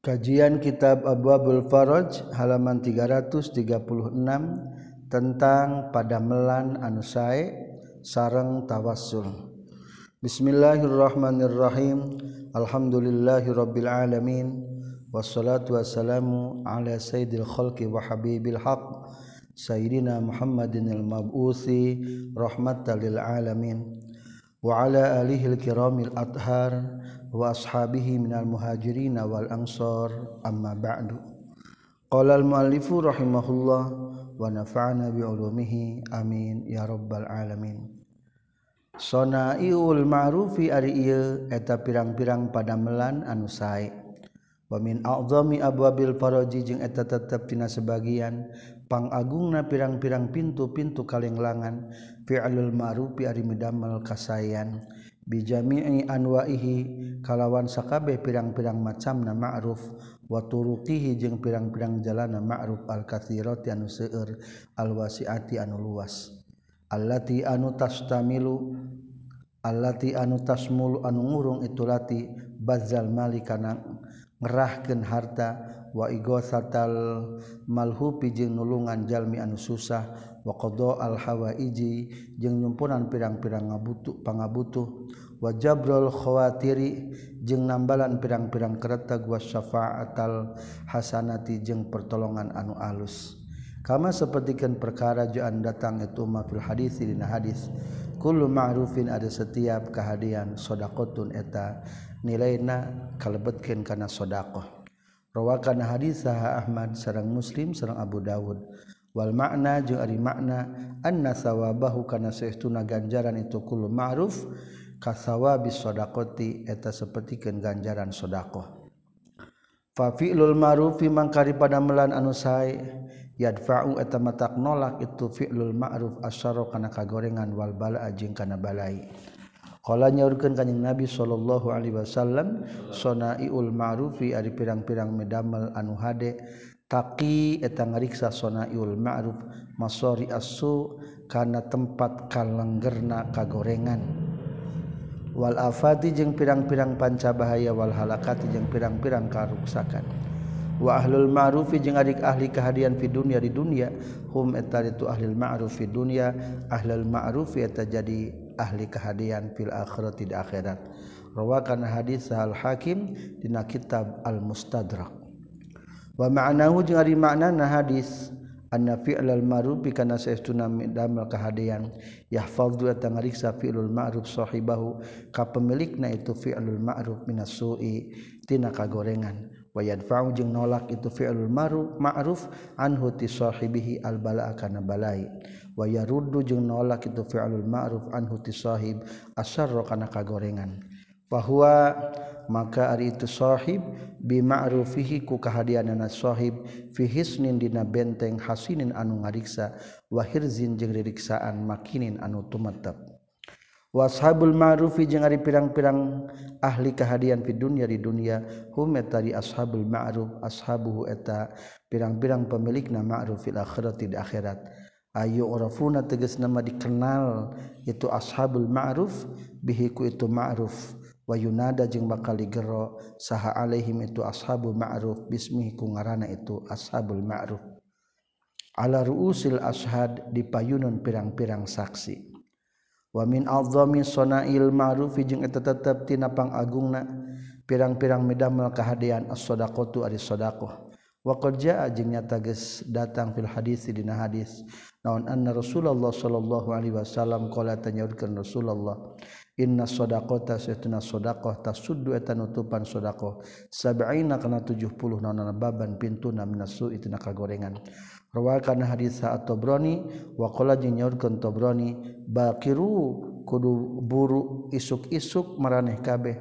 Kajian Kitab Abwabul Faraj halaman 336 tentang padamelan anu sae sareng tawassul. Bismillahirrahmanirrahim. Alhamdulillahirabbil alamin. Wassalatu wassalamu ala sayyidil khalqi wa habibil haqq sayyidina Muhammadinil mab'usi rahmatal lil alamin wa ala alihil kiramil athar wa ashabihi minal muhajirin wal ansor amma ba'du. Qala al muallifu rahimahullah wa nafa'ana bi ulumihi amin ya rabbal alamin. Sonaiul ma'rufi ari ieu eta pirang-pirang padamelan anu sae. Wa min a'zami abwabil faraji jeung eta tetep tina sebagian pangagungna pirang-pirang pintu-pintu kalenglangan fi'alul ma'rufi ari medamel kasayan bijami'i anwaihi kalawan sakabeh pirang-pirang macam na ma'ruf wa turuqihi jeung pirang-pirang jalana ma'ruf al-katsirati anu seueur al-wasi'ati anu luas. Allati anu tastamilu allati anu tasmulu anu ngurung itu lati bazal mali kana ngerahkeun harta wa igosatal malhupi jeung nulungan jalmi anu susah waqdo al-hawaiji jeung nyumpunan pirang-pirang ngabutuh pangabutuh wa jabrul khawatiri jeung nambalan pirang-pirang kereta gua syafa'atal hasanati jeung pertolongan anu alus. Kama sapertikeun perkara joan datang itu ma fil hadis dina hadis kullu ma'rufin ada setiap kehadian sedaqatun eta nilaina kalebetkeun kana sedaqah rawakan hadis Ahmad sareng Muslim sareng Abu Dawud. Wal makna jeung ari makna anna sawabahu kana saestuna ganjaran itu kullu ma'ruf kasawabi shadaqati eta sapertikeun ganjaran sedekah. Fa fi'lul ma'rufi mangkari pada melan anu sae yadfa'u eta matak nolak itu fi'lul ma'ruf asyara kana kagorengan wal bala jeung kana balai. Kala nyaurkeun kanjing Nabi sallallahu alaihi wasallam sonaiul ma'rufi ari pirang-pirang medamel anu hade taki eta ngariksa sonaiul ma'ruf masori asu kana tempat kalenggerna kagorengan. Wal afati jeung pirang-pirang panca bahaya wal halakati jeung pirang-pirang karuksakan. Wa ahlul ma'rufi jeung adik ahli kehadian fi dunya di dunia hum eta itu ahlul ma'ruf fi dunya ahlul ma'ruf eta jadi ahli kehadian fil akhirati di akhirat. Rawakan hadis al hakim dina kitab al mustadrak maknahu makna nah hadis an fi'lal ma'ruf kana saestuna damel kahadian yahfadzu tangariksa fi'lul ma'ruf sahibahu ka pemilikna itu fi'lul ma'ruf minas su'i tina kagorengan. Wa yadfa'u jeung nolak itu fi'lul ma'ruf ma'ruf anhu ti sahibihi al bala'a kana balai. Wa yaruddu jeung nolak itu fi'lul ma'ruf anhu ti sahib asyarra kana kagorengan. Bahwa maka ari itu sohib bima'rufihi ku kahadianana sohib fi hisnin dina benteng hasinin anu ngariksa wa hirzin jeung ririksaan makinin anu tumetep. Washabul ma'rufi jeung ari pirang-pirang ahli kahadian fi dunya di dunia hum tari ashabul ma'ruf ashabuhu eta pirang-pirang pemilikna ma'ruf fil akhirati di akhirat. Ayu orafuna tegas nama dikenal itu ashabul ma'ruf bihiku itu ma'ruf. wayunada jeung bakal digero saha alaihim itu ashabu ma'ruf bismi ku ngaranna itu ashabul ma'ruf. Ala ruusil ashad di payunun pirang-pirang saksi. Wa min adzami sanail ma'rufi jeung eta tetep tina pangagungna pirang-pirang medamel kahadean as-shadaqatu ari shadaqah wa qad jaa jeung nyata geus datang fil hadis dina hadis. Naon anna rasulullah sallallahu alaihi wasallam qala tanyaurkeun rasulullah. inna sodakota setuna sodakoh tas sudu eta nutupan sodakoh sabaina kana tujuh puluh nona baban pintu naminasu itu naka gorengan rawal kana hadis saat tobroni wakola jinyorkan tobroni bakiru kudu buru isuk isuk maraneh kabeh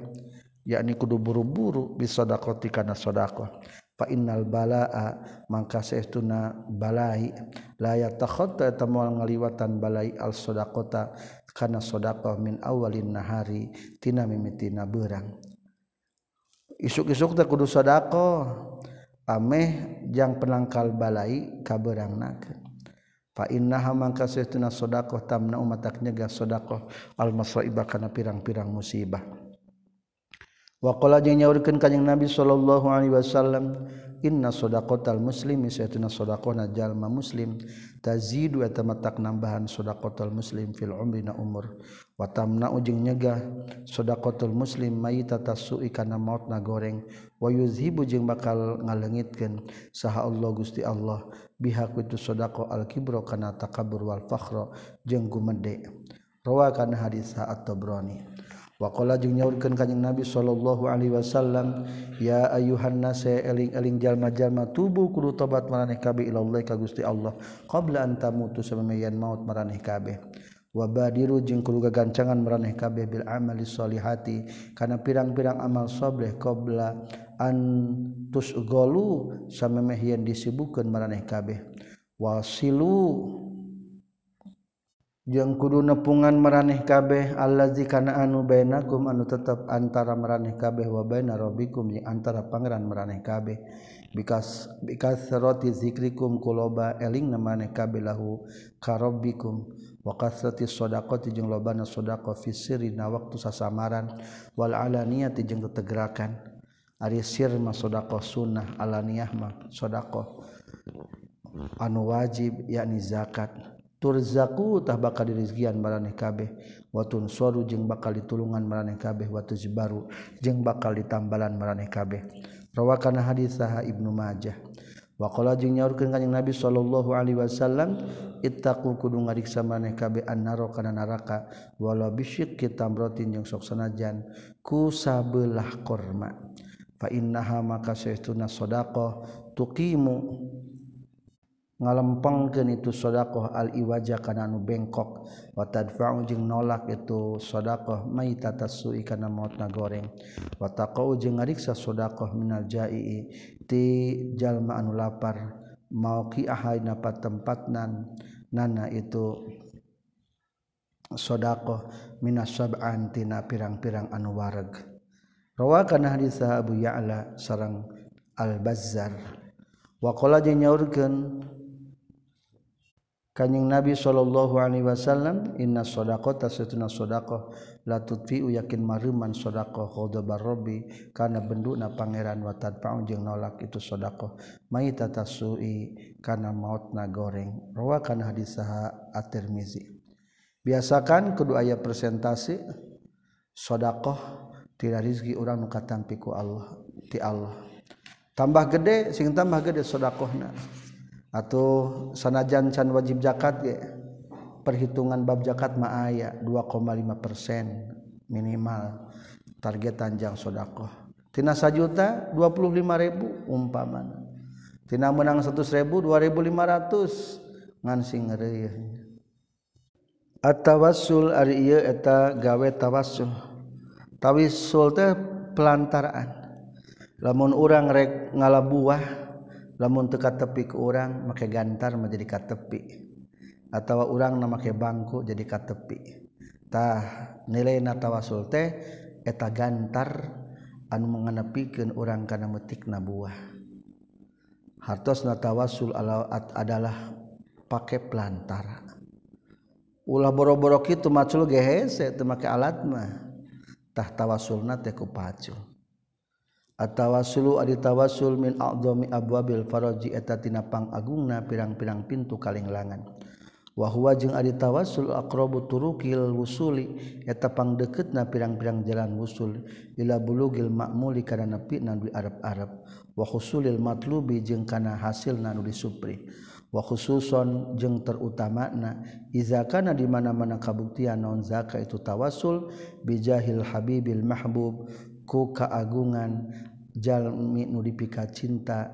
yakni kudu buru-buru bisodakoti kana sodakoh fa innal balaa mangka saestuna balai la yatakhata eta moal ngaliwatan balai al sodakota karena sodaqah min awalin nahari tina mimitina berang. Isuk-isuk teh kudu sodaqah ameh jang penangkal balai kaberang nakeun fa innaha mangka saytuna sodaqah tamna umatak nyegah sodaqah al masaibah kana pirang-pirang musibah. Wa qala jeung nyaurkeun kanjing nabi sallallahu alaihi wasallam inna sodakotal muslim misalnya sodakona jalma muslim. Tazidu eta matak nambahan sodakotal muslim fil umri na umur. Watamna ujeng nyegah sodakotal muslim mayita tasui kana maut na goreng. Wa yuzhibu jeung bakal ngalengitkeun saha Allah Gusti Allah. Bihaq itu sodako al kibro kana takabur wal fakhra jeung gumede. Rawa kana hadis at-Tabrani. Wakola jeung nyaurkan kanyang Nabi Shallallahu Alaihi Wasallam ya ayuhan nase eling-eling jalma-jalma tubuh kudu tobat maraneh kabeh ilallah ka Gusti Allah qabla anta mutu maut maraneh kabeh. Wabadiru jeung kudu gagancangan maraneh kabeh bil amali sholihati kana pirang-pirang amal sobleh qabla an tusgolu samemeh yen disibukeun maraneh kabeh. Wasilu jeung kudu nepungan meraneh kabeh allazi kana anu bainakum anu tetep antara meraneh kabeh wa baina rabbikum antara pangeran meraneh kabeh. Bikas roti zikrikum kuloba eling maneh kabeh lahu ka rabbikum. Wa kasrati shadaqati jeung lobana shadaqah fi sirrina waktu sasamaran. Wal alaniyati jeung tetegerakan ari sir mah shadaqah sunnah alaniyah mah shadaqah anu wajib yakni zakat. turzakutah bakal dirizkian meeh kabeh. Watun soru jeung bakal ditulungan meraneh kabeh. Watu baru jeung bakal ditambalan meraneh kabeh. Rawakan hadits saha Ibnu Majah. Wakola jeung nyaurkeun kanjing Nabi sallallahu alaihi wasallam ittaqu kudu ngariksa maneh kabeh annaro kana neraka wala bisyik kitamrotin jeung sok sanajan ku sabelah korma. Fa innaha maka saytuna sadaqah tuqimu ngalempengkeun itu sedekah al iwaja kana nu bengkok. Wa tadfa'u jeung nolak itu sedekah maitata su'i kana mautna goreng wa taqau jeung ngariksa sedekah minal jai'i ti jalma anu lapar. Mauqi ahaina patempatnan nana itu sedekah minas sab'an tina pirang-pirang anu wareg. Rawa kana hadis Abu Ya'la sareng Al Bazzar waqala jeung nyaurkeun Kanyeng Nabi Shallallahu Alaihi Wasallam innashodaqota setunashodaqoh latutfi yakin maruman sodaqoh khodobarobi karena benduk na pangeran watad paun jeung nolak itu sodaqoh mai tata sui karena maut na goreng. Rawakan hadis saha at-Tirmizi. Biasakan kedua ayat presentasi sodaqoh tidak rizki orang nu katampiku Allah ti Allah. Tambah gede sing tambah gede sodaqohna atau sanajan can wajib zakat ya perhitungan bab zakat mah aya 2,5 persen minimal target tanjang sodakoh. Tina sajuta 25 ribu umpamana. Tina menang 100 ribu 2500 ngan sing ngeriuhnya Atawasul ari iya eta gawe tawasul Tawisul teh pelantaraan. Lamun urang rek ngalabuah lamun teka tepi ke orang make gantar menjadi katepi. Atau orang nama make bangku jadi katepitah nilai natawasul teh eta gantar anu mengenepikan orang karena metik nabuah hartos natawasul alawat adalah pakai pelantara ulah boro-boro itu macul teu make alat mah. Tah tawasulna teh ku pacul. tawasulu adi tawasul min a'dhami abwabil faraji eta tina pangagungna pirang-pirang pintu kalenglangan. Wa huwa jeung adi tawasul aqrabu turukil wusuli eta pangdeukeutna pirang-pirang jalan wusul ila bulugil ma'muli kana nepi nabi Arab-arab wa husulil matlubi jeung kana hasilna nu disupri. Wa khususon jeung terutamana iza kana di mana-mana kabuktian naon zaka itu tawasul bijahil habibil mahbub ku keagungan jalmi nudipika cinta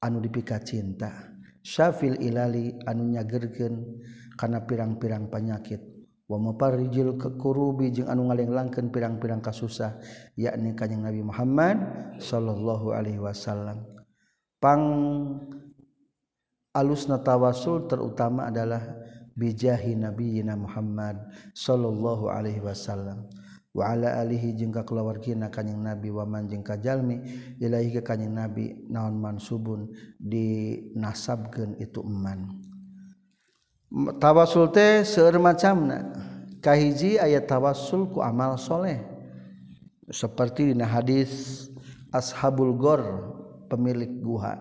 anu dipika cinta. Syafil Ilali anu nyagerkeun karena pirang-pirang penyakit wamaparijil kekurubi jeung anu ngalenglangkeun pirang-pirang kasusah yakni kanjing Nabi Muhammad sallallahu alaihi wasallam. Pang alusna tawasul terutama adalah bijahi nabiyina Muhammad sallallahu alaihi wasallam. waala alihi jeung kina kanjing nabi waman jeng kajalmi ilahi ke kanjing nabi naon mansubun dinasabkeun itu eman. Tawasul teh seueur macamna. Kahiji ayat tawasul ku amal soleh. Seperti dina hadis ashabul gor pemilik guha.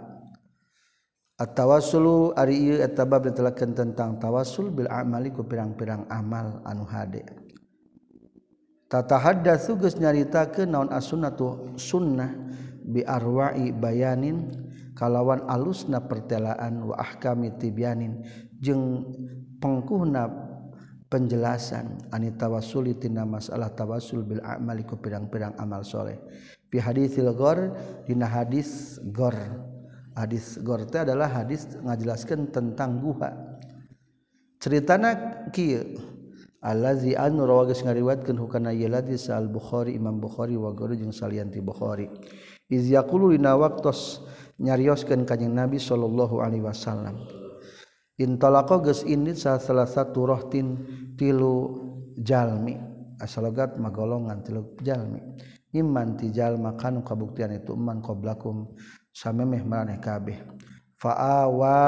At-tawassulu ari ieu eta bab ditelakeun tentang tawassul bil amali ku pirang-pirang amal anu hade. tatahaddatsu geus nyarita ke naon as-sunnatu sunnah bi arwa'i bayanin kalawan alusna pertelaan wa ahkami tibyanin jeung pengkuhna penjelasan anita tawasuli tina masalah tawasul bil amali ku pirang-pirang amal soleh. Fi haditsil gor dina hadis gor hadis gor teh adalah hadis ngajelaskan tentang guha. Ceritana kieu allazi anu rawagis ngariwatkeun hukana ieu hadis al bukhari imam bukhari wa guru jeung salian ti bukhari. Iz yaqulu dina waqtos nyarioskeun kanjing nabi sallallahu alaihi wasallam. Intalaqa geus ini salah satu rohtin tilu jalmi. Asalogat magolongan tilu jalmi. Imman ti jalma kanu kabuktian itu iman qablakum samemeh maraneh kabeh. Fa'awa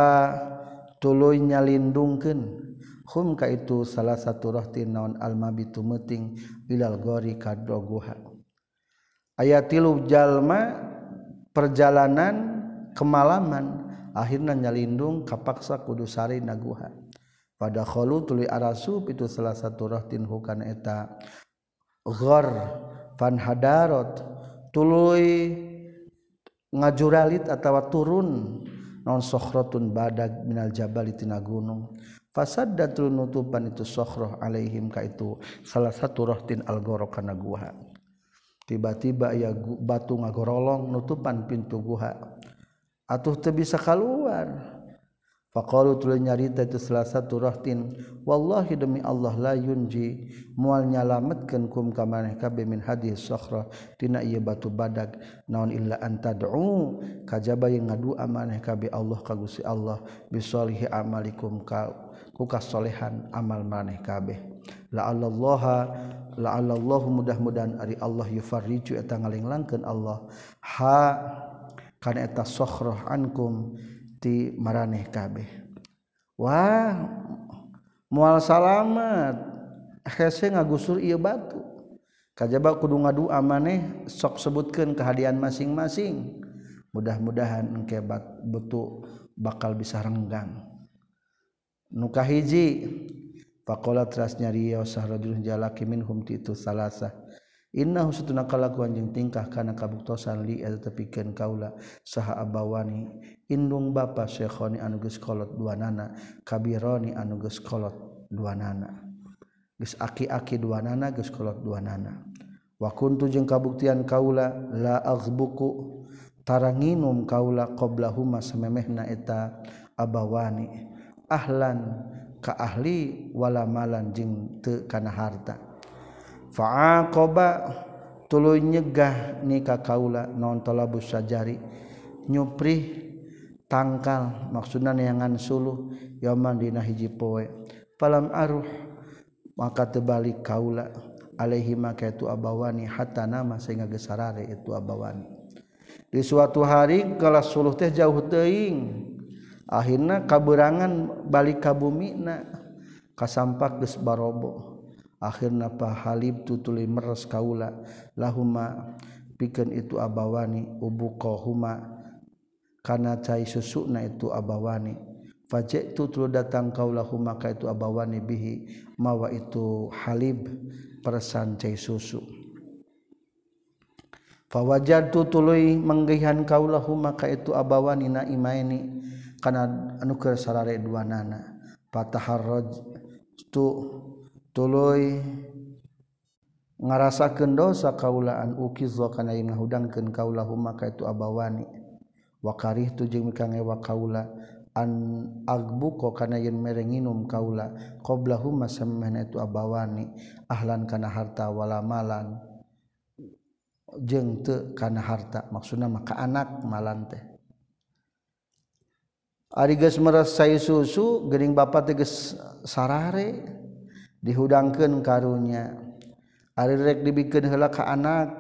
tuluy nyalindungkeun. hum ka itu salah satu rohtin naon almabitu meting ilal gori kadoguha ayat tilu jalma perjalanan kemalaman akhirnya nyalindung kapaksa kudu sari naguha pada kholu tuli arasub itu salah satu rohtin hukan eta. Ghor fan hadarot tuluy ngajuralit atau turun. Non sokhrotun badag minal jabal tina gunung. fasad datul nutupan itu sohroh alaihim ka itu salah satu rohtin algoro kana guha. Tiba-tiba ya batu ngagorolong nutupan pintu guha. Atuh teu bisa keluar Faqalu tuluy nyarita itu salah satu rohtin wallahi demi Allah la yunji moal nyalametkeun kum ka maneh kabeh min hadis sakhrah tina ieu batu badag naon illa antad'u kajaba yang ngadua maneh kabeh Allah ka Gusti Allah bisolihi amalikum ka kukassolehan amal maneh kabeh. La Allah la Allah mudah-mudahan Ari Allah yufarriju eta ngaling langken Allah. Ha karena eta sohroh ankum ti maraneh kabeh. Wah mual salamet. Hese ngagusur ia batu. Kajaba kudu ngadu amaneh sok sebutkan kehadian masing-masing. Mudah-mudahan engke betul bakal bisa renggang. nuka hiji. Pakola teras nyario sahrajul jalaki minhum ti itu salahsa Inna husutuna kalakuan jeung tingkah kana kabuktosan li eta tepikeun kaula. Saha abawani indung bapa syekhoni anu geus kolot duanana kabironi anu geus kolot duanana geus aki-aki duanana geus kolot duanana wa kuntu jeung kabuktian kaula la aghbuku. Taranginum kaula qoblahuma samemehna eta abawani. ahlan ka ahli wala malan jeung teu kana harta. Fa'aqaba tuluy nyegah ni ka kaula naon talabus sajari nyuprih tangkal maksudna neangan suluh yaman dina hiji poe. Falam aruh maka tebalik kaula alaihi maka itu abawani hatta nama sehingga gesarare itu abawani. Di suatu hari kalah suluh teh jauh teuing. akhirnya kaburangan balik ka bumi na kasampak geus barobo. Akhirna pahalib tutuli meres kaula. Lahuma pikeun itu abawani ubuqahuma kana cai susuna itu abawani. Fajaitu tulu datang kaula huma ka itu abawani bihi. Mawa itu halib persan cai susu. Fawajartu tuluy menggihan kaula huma ka itu abawani naimaini kana anukir sarare dua nana pataharraj tu tuloy ngarasakeun dosa kaulaan ukizza kana yang ngahudangkeun kaula maka itu abawani. Wa karihtu jeung mikangewa kaula. An agbuko kana yen merenginum kaula. Qablahu masamana itu abawani. Ahlan kana harta wala malan. Jeung teu kana harta. Maksudna maka anak malan teh. Ari geus meresai susu Gering teh geus sarare dihudangkan karunya. Arirek dibikin heula ka anak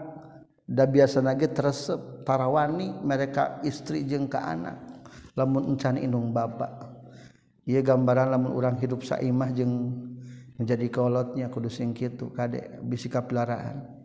da biasa nage tersep para wani mereka istri jeng ke anak. Lamun encan indung bapak ia gambaran lamun orang hidup saimah jeng menjadi kolotnya kudu sing kitu kade bisi kapilaraan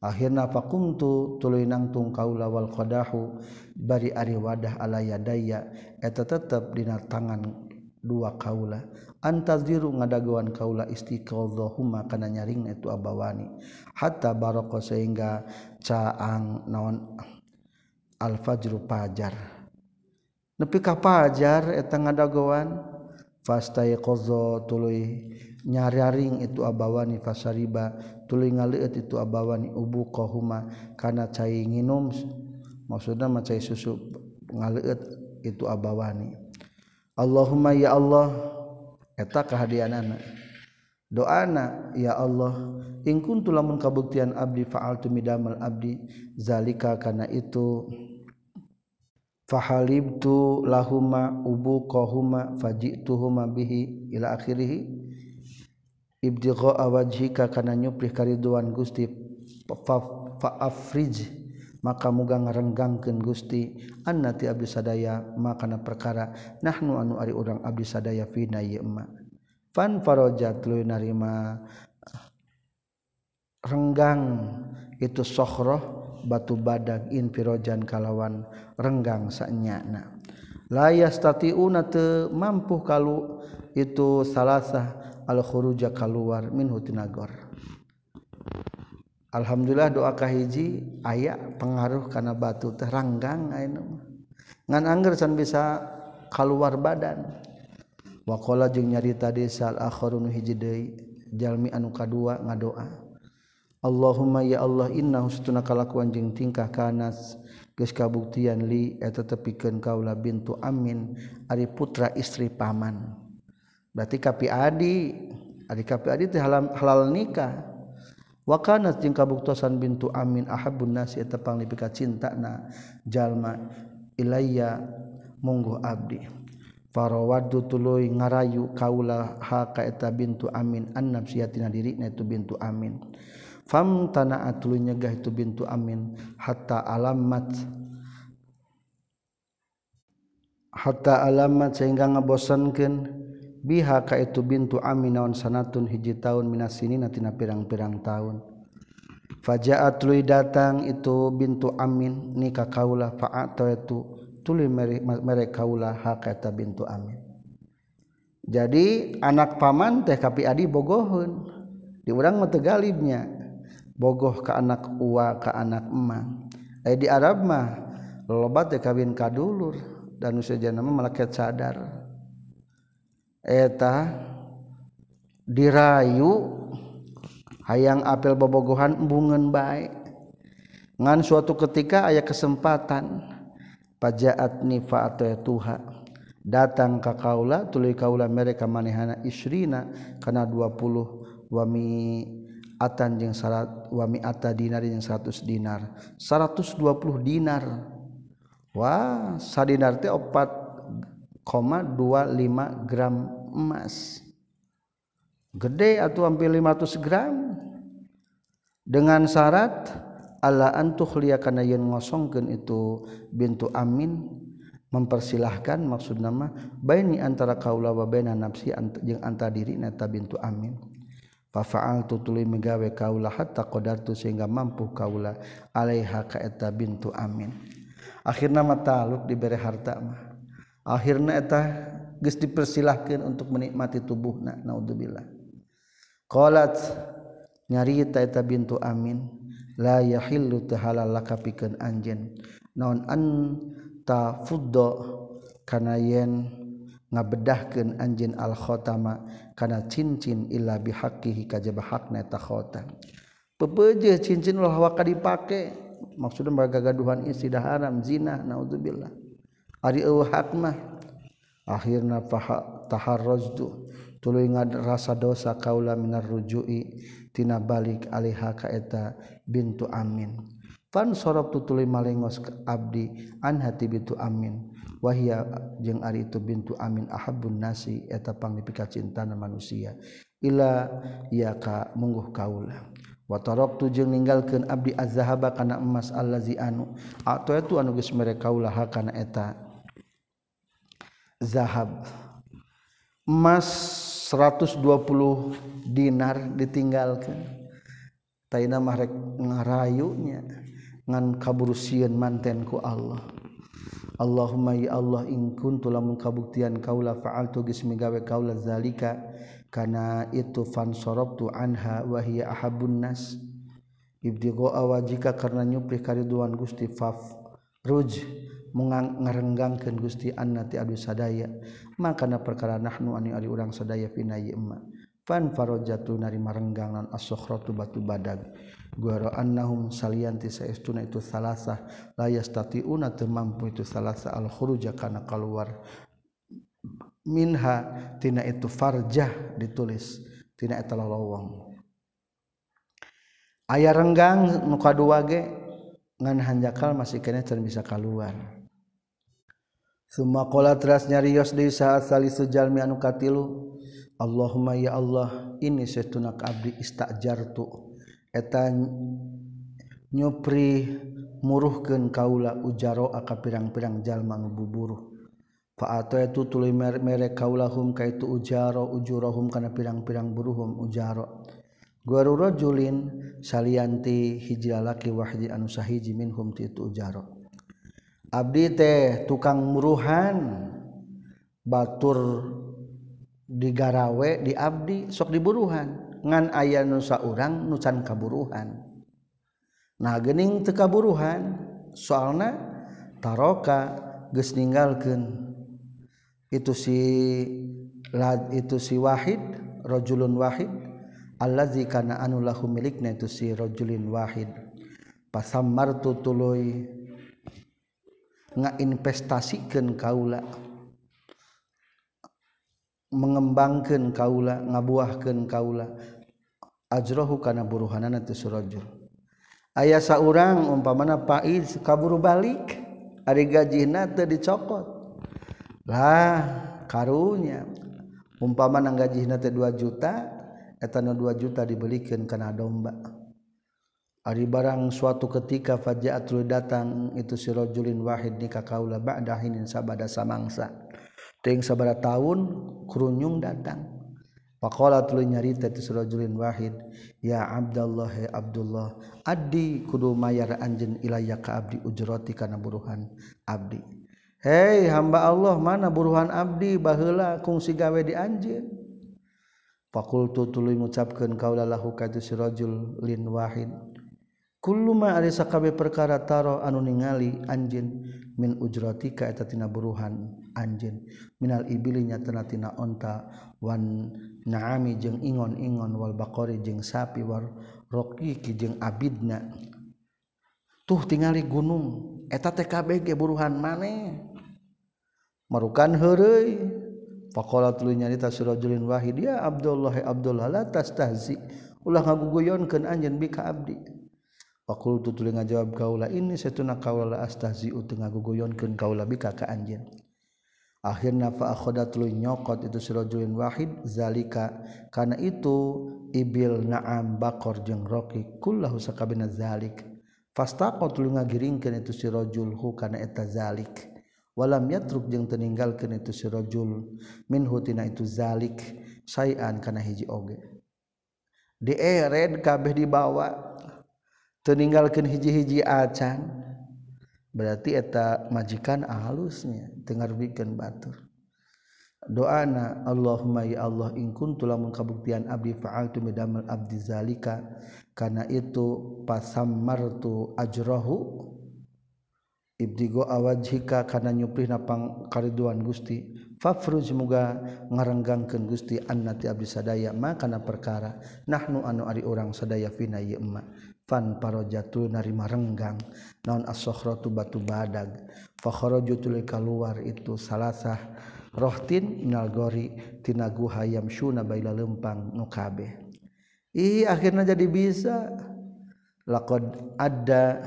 akhirnya fakumtu tuluy nangtung kaula wal qadahu bari ari wadah ala yadaya eta tetep dina tangan dua kaula. Antaziru ngadagoan kaula istiqadhahuma kana nyaring itu abawani. Hatta baroko sehingga caang naon al fajru pajar. Nepi ka pajar eta ngadagoan fastaiqadha tuluy nyararing itu abawani fasariba. Tuluy ngaliut itu abawani ubu kohuma. Kana cai nginum maksudna mah cai susu ngaliut itu abawani Allahumma ya Allah eta kahadianana doana ya Allah in kuntu lamun kabuktian abdi fa'altu midamal abdi zalika kana itu fahalibtu lahuma ubu kohuma fajituhuma bihi ila akhirih. ibdigha awajhika kana nyuprih kariduan Gusti faafrij maka muga ngarenggangkeun Gusti. Annati abdi sadaya makana perkara nahnu anu ari urang abdi sadaya fina ieu ma. Fan farajat lu narima renggang itu sohroh batu badag in pirojan kalawan renggang sanyana. Layas tatiuna te mampu kalau itu salasah al-khuruja keluar min hutinagor Alhamdulillah doa kahiji aya pengaruh karena batu teranggang ngan angger can bisa keluar badan. Wakola jeung nyarita desa akhirun hiji deui jalmi anu kadua ngadoa. Allahumma ya Allah inna husuna kalakuan jeung tingkah kanas geus kabuktian li eta tepikeun kaula bintu amin ari putra istri paman. Berarti kapi adi adi kapi adi teh halal, halal nikah. Wakana jeung kabuktosan bintu amin ahabun nasi eta panglipika cintana jalma ilayya mungguh abdi. Farawadu tuluy ngarayu kaula ha ka eta bintu amin an nafsiyatina dirina itu bintu amin. Fam tanaa tuluy nyegah itu bintu amin hatta alamat hatta alamat sehingga ngabosankeun biha ka itu bintu amin naon sanatun hiji tahun minas sini natina pirang-pirang tahun fajaat tuluy datang itu bintu amin nikah kaula fa'ata itu tuluy mere kaulah hak eta bintu amin. Jadi anak paman teh kapi adi bogohun. Di urang mah galibnya. Bogoh ke anak uwa ke anak emang. Eh di Arab mah lobat teh kawin kadulur dan usajana mah malaket sadar. eta dirayu hayang apel bobogohan embungen baik ngan suatu ketika ayah kesempatan pajaat nifa atau tuha datang ka kaula tuluy kaula mereka manehana isrina kana 20 wami atan jeung sarat wami ata dinar jeung 100 dinar. 120 dinar. Wah sadinar teh opat 25 gram emas. Gede atau hampir 500 gram. Dengan syarat ala antuh karena yang ngosongkan itu bintu amin. Mempersilahkan maksud nama baini antara kaula wa baina nafsi jeung antara diri nata bintu amin. Fa fa'altu tuluy megawe kaula hatta qadartu sehingga mampu kaula alaiha ka eta bintu amin. Akhirna mata taluk diberi harta mah akhirnya eta geus dipersilahkan untuk menikmati tubuhna naudzubillah. Qalat nyarita eta bintu amin la yahillu tahalallaka pikeun anjeun. Naon an ta fuddo kana yen ngabedahkeun anjeun al khotama kana cincin illa bihaqqihi kajaba hakna ta khotam. Pepeujeuh cincin ulah waka dipake. Maksudna bagagaduhan istidah haram zina naudzubillah. Ari hak mah akhirna faha tahar tuluy rasa dosa kaula minar rujui. Tina balik alaiha ka eta bintu amin. Fan sorabtu tuluy malengos ka abdi an hati bintu amin. Wahia jeung ari itu bintu amin ahabbun nasi eta panglipika cintana manusia. Ila ya ka mungguh kaula. Tu jeung ninggalkeun abdi az-zahaba kana emas allazi anu atau eta anu geus mere kaula hakana eta zahab. Emas 120 dinar ditinggalkan. Taina mahrek ngarayunya ngan kaburusieun manten ku Allah. Allahumma ya Allah in kuntu lamun kabuktian kaula fa'altu geus migawe kaula zalika kana itu fansorobtu anha wa hiya ahabun nas. Ibtigha wajika karena nyuplih kariduan Gusti faf ruj. Ngarenggangkan Gusti annati Abu sadaya. Maka na perkara nahnu ani ari urang sadaya fina yma fan farojatu nari marenggangan as-sukhratu batu badag guara annahum salianti saestuna itu salasa la yastati'una mampu itu salasa al khuruja kana keluar minha tina itu farjah ditulis. Tina eta lolowong aya renggang nu kadua ge ngan hanjakal masih kena can bisa keluar Sumakola teras nyarios di saat sali sejalmi anu katilu. Allahumma ya Allah ini setunak abdi istajartu eta nyopri muruhkeun kaula ujaro aka pirang-pirang jalma nu buburu. Fa ataitu tuluy mere kaulahum kaitu ujaro ujurahum kana pirang-pirang buruhum ujaro. Guru rajulin salianti hiji lalaki wahdi anu sahiji minhum ti itu ujaro. Abdi teh tukang muruhan. Batur digarawe di Abdi sok diburuhan. Ngan ayah nusa orang nucan kaburuhan. Nah gening tekaburuhan soalna taroka geus ninggalkeun. Itu si lad itu si wahid rajulun wahid allazi kana anu lahu milikna itu si rajulin wahid. Pasammartu tuluy ngainvestasikan kaula mengembangkan kaula ngabuahkan kaula ajrohu kana buruhanana teu surajul aya saurang umpamana paiz kaburu balik ari gajina teu dicokot. Lah karunya umpamana nang gajina teh 2 juta eta 2 juta dibelikeun kana domba. Ari barang suatu ketika fajaatru datang itu sirojulin wahid nikah kaula ba'dahinin sabada samangsa. Ting sabada tahun kerunyung datang. Pakola tulu nyarita itu sirojulin wahid. Ya Abdullah ya Abdullah. Adi kudu mayar anjen ilayya ka abdi ujroti kana buruhan abdi. Hei hamba Allah mana buruhan abdi baheula kungsi gawe di anjeun. Fakultu tuluy ngucapkeun kaula lahu ka sirojul lin wahid Kulluma ari sakabeh perkara taro anu ningali anjin min ujratika eta tina buruhan anjin minal ibili nyatana tina onta wan naami jeung ingon-ingon wal baqari jeung sapi war roqiqi jeung abidna. Tuh tingali gunung eta teh kabeh ge buruhan maneh. Marukan heureuy. Faqala tuluy nyarita surajulin wahid ya Abdullah Abdullah la tastahzi. Ulah ngaguguyonkeun anjeun bika abdi. Fakultu tuluy ngajawab kaula ini setuna kaula astahzi'u teu ngaguguyonkeun kaula bika ka anjeun. Akhirna fa akhoda tuluy nyokot itu sirajulin wahid zalika kana itu ibil na'am bakor jeung roki kullahu sakabina zalik. Fastaqa tuluy ngagiringkeun itu sirajul hu kana eta zalik. Walam yatruk jeung teu ninggalkeun itu sirajul minhu tina itu zalik sayan kana hiji oge. Diered kabeh dibawa meninggalkan hiji-hiji acan berarti eta majikan halusnya dengar bikin batur. Doana Allahumma ya Allah in kuntu lamun kabuktian abdi fa'altu midamal abdi zalika kana itu pasammartu ajrohu ibdigo awajhika kana napang kariduan Gusti. Fafruj muga ngarenggangkeun Gusti annati abdi sadaya ma kana perkara nahnu anu ari urang sadaya fina ieu fan parojatu narima renggang. Naon as-sokhratu batu badag fakharaju tuluy keluar itu salasah rohtin minal gori tina guha yamsyuna baila lempang nu kabeh ih akhirnya jadi bisa. Laqad ada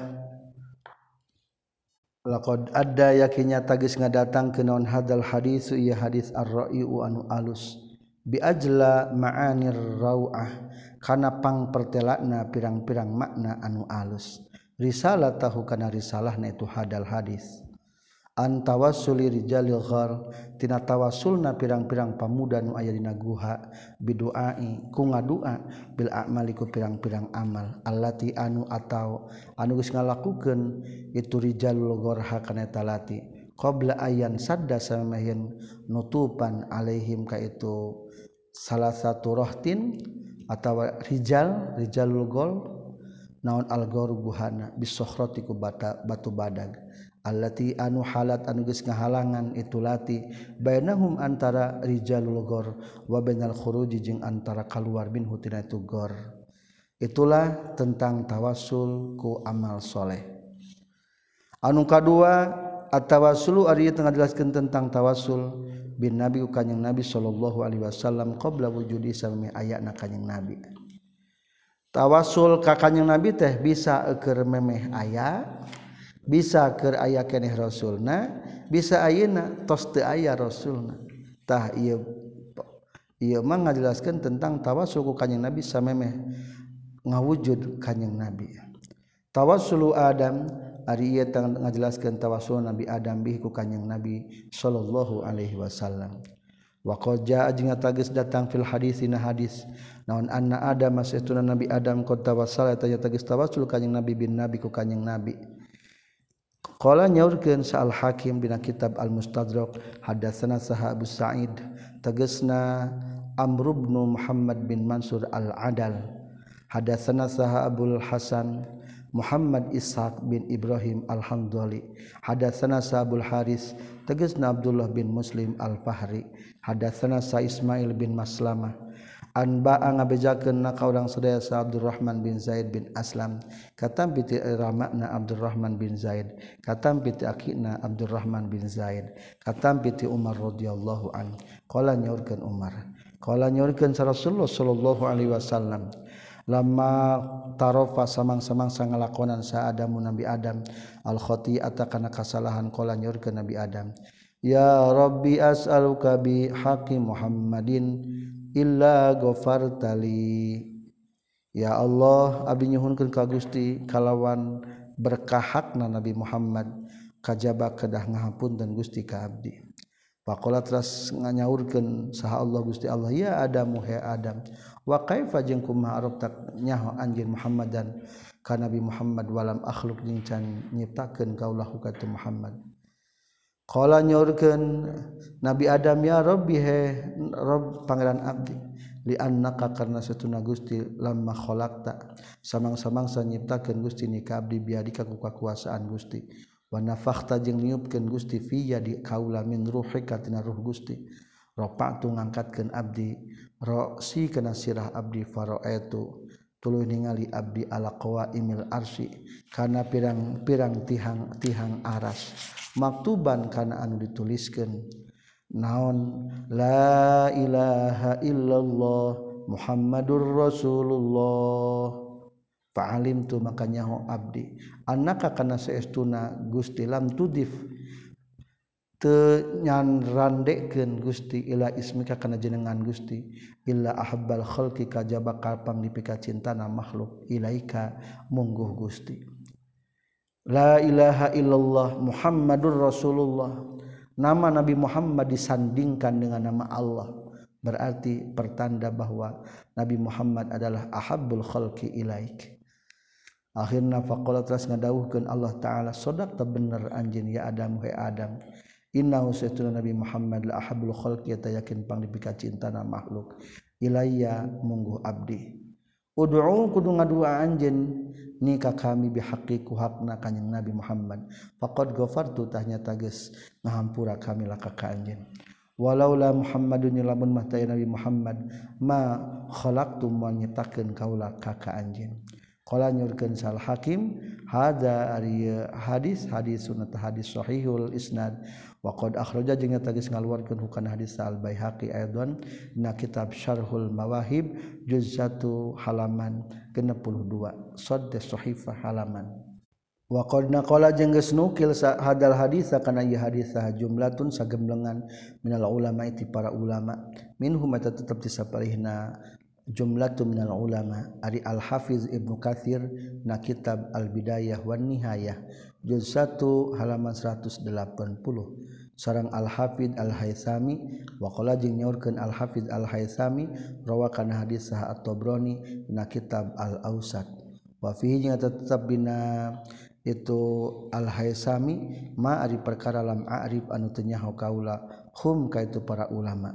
laqad ada yakinnya tagis ngadatang ke naon hadal hadis ieu hadis ar-ra'iu anu alus. Bi ajla ma'anir rau'ah kanapangpertelakna pirang-pirang makna anu alus. Risalah tahu karena risalah na itu hadal hadis. Antawasulijalilhartina tawasulna pirang-pirang pamuda nu aya dina guha biduai ku ngadua bil amaliku pirang-pirang amal. Allati anu atau anugus ngalakukeun itu rijalul gorha kana talati. Qabla ayan sadda samahin nutupan alaihim ka itu salah satu rohtin atau Rijal Rijalul Gol naon algor buhana bisohrotiku bata batu badag. Allati anu halat anu geus ngahalangan itu lati bainahum antara rijalul ghor wa bainal khuruji jeung antara kaluar bin hutina itu gor itulah tentang tawasul ku amal soleh. Anu kadua at-tawasul ari tengah jelaskeun tentang tawasul bin nabi kanyang nabi Shallallahu Alaihi Wasallam qbla wujud sami ayat na nabi. Tawasul ka kanyang nabi teh bisa eker memeh aya bisa ke aya keeh rasulna bisa ayeuna tos teu aya rasulna. Tah ieu ieu mah ngajelaskeun tentang tawasul ku kanjing nabi memeh ngawujud kanyeng nabi. Tawasulu adam ari ieu tang ngajelaskeun tawasul Nabi Adam bi ku kanjing Nabi sallallahu alaihi wasallam. Wa qad jaa jeung tagis datang fil hadisina hadis. Naon anna Adam masaytuna Nabi Adam qad tawassala eta tagis tawassul kanjing Nabi bin Nabi ku kanjing Nabi. Qala nyaurkeun Sa'al Hakim dina kitab Al Mustadrak hadatsana Saha Abu Sa'id tegasna Amr bin Muhammad bin Mansur Al Adal. Hadatsana Saha Abdul Hasan Muhammad Ishaq bin Ibrahim Alhamdulli hadas sana sabul Haris teges na Abdullah bin Muslim Al-fahri. Hadas sana sa Ismail bin Maslama. Anba ngabejaken na kaurang sedaya sa Abdurrahman bin Zaid bin Aslam. Katam piti ramakna Abdurrahman bin Zaid. Katam piti akina Abdurrahman bin Zaid. Katam piti Umar radhiyallahu an. Qala nyaurkeun Umar. Qala nyaurkeun Rasulullah sallallahu alaihi wasallam lama tarofa samang-samang ngalakonan sa Adamu Nabi Adam. Al-khoti atakana kasalahan kola nyur ke Nabi Adam. Ya Rabbi as'aluka bi haqqi Muhammadin illa ghafartali Ya Allah abdi nyuhunkeun ka Gusti kalawan berkah hakna Nabi Muhammad kajaba kedah ngahapun dan Gusti ka abdi. Pakola teras nganyaurkeun saha Allah Gusti Allah ya Adam he Adam waaifa jeng kumaarab tak nyaho anjir Muhammad dan ka Nabi Muhammad walam akhluk jingcan nyiptakan kaulah hukatu Muhammad. Kala nyorken Nabi Adam ya Rabbi he Rob pangeran abdi li annaka karena setuna Gusti lamma khalaqta samang-samangsa nyiptakeun Gusti ni ka abdi biadika ku kakuasaan Gusti. Wa nafakhta jeung niupkeun Gusti fiya di kaula min ruhika tina ruh Gusti. Ropak tu ngangkatkan Abdi roksi kena sirah Abdi faro itu tulu ningali Abdi ala qawa imil arsi karena pirang-pirang tihang tihang aras. Maktuban karena anu dituliskan naon? La ilaha illallah Muhammadur Rasulullah. Fa'alim tu makanya ho abdi anaka kana seestuna Gusti lam tudif tenyan randekeun Gusti ila ismika kana jenengan Gusti. Illa ahabbal khalqi kajaba kapang dipika cintana makhluk ilaika mungguh Gusti. La ilaha illallah Muhammadur Rasulullah. Nama Nabi Muhammad disandingkan dengan nama Allah. Berarti pertanda bahwa Nabi Muhammad adalah ahabbul khalqi ilaika akhirnya faqala teras ngadawuhkeun Allah taala sodak ta bener anjeun ya Adam he Adam innahu saytuna Nabi Muhammad la ahabul khalqi ta yakin pang dipika cintana makhluk. Ilayya munggu abdi. Ud'u kudu ngadua anjeun ni ka kami bihaqqi ku hakna kanjing Nabi Muhammad. Faqad ghafartu tahnya tages ngahampura kami laka ka anjeun. Walaula Muhammadun lamun mah Nabi Muhammad ma khalaqtu ma nyetakeun kaula ka ka anjeun. Nyurkan sal Hakim hada hadis hadis sunat hadis Shahihul Isnad waqad akhraja jeung tagis ngaluarkeun hukana hadis al Baihaqi aidon na kitab Syarhul Mawahib juz 1 halaman 62 sadde sahifah halaman. Waqad naqala jeung geus nukil hadal hadis kana ieu hadis jumlatun sagemblengan minal ulama ti para ulama. Minhum tetep disapalihna jumlah minal ulama. Ari al-hafiz Ibnu Katsir na kitab Al-Bidayah wan Nihayah juz 1 halaman 180 sarang Al-hafid Al-haysami waqala jeung nyaurkeun Al-hafid Al-haysami rawakan hadis sah At-Tabrani dina kitab Al-Ausat wa fihi jeung tetep dina itu Al-haysami ma ari perkara lam a'rif anu teu nyaho kaula hum kaitu para ulama.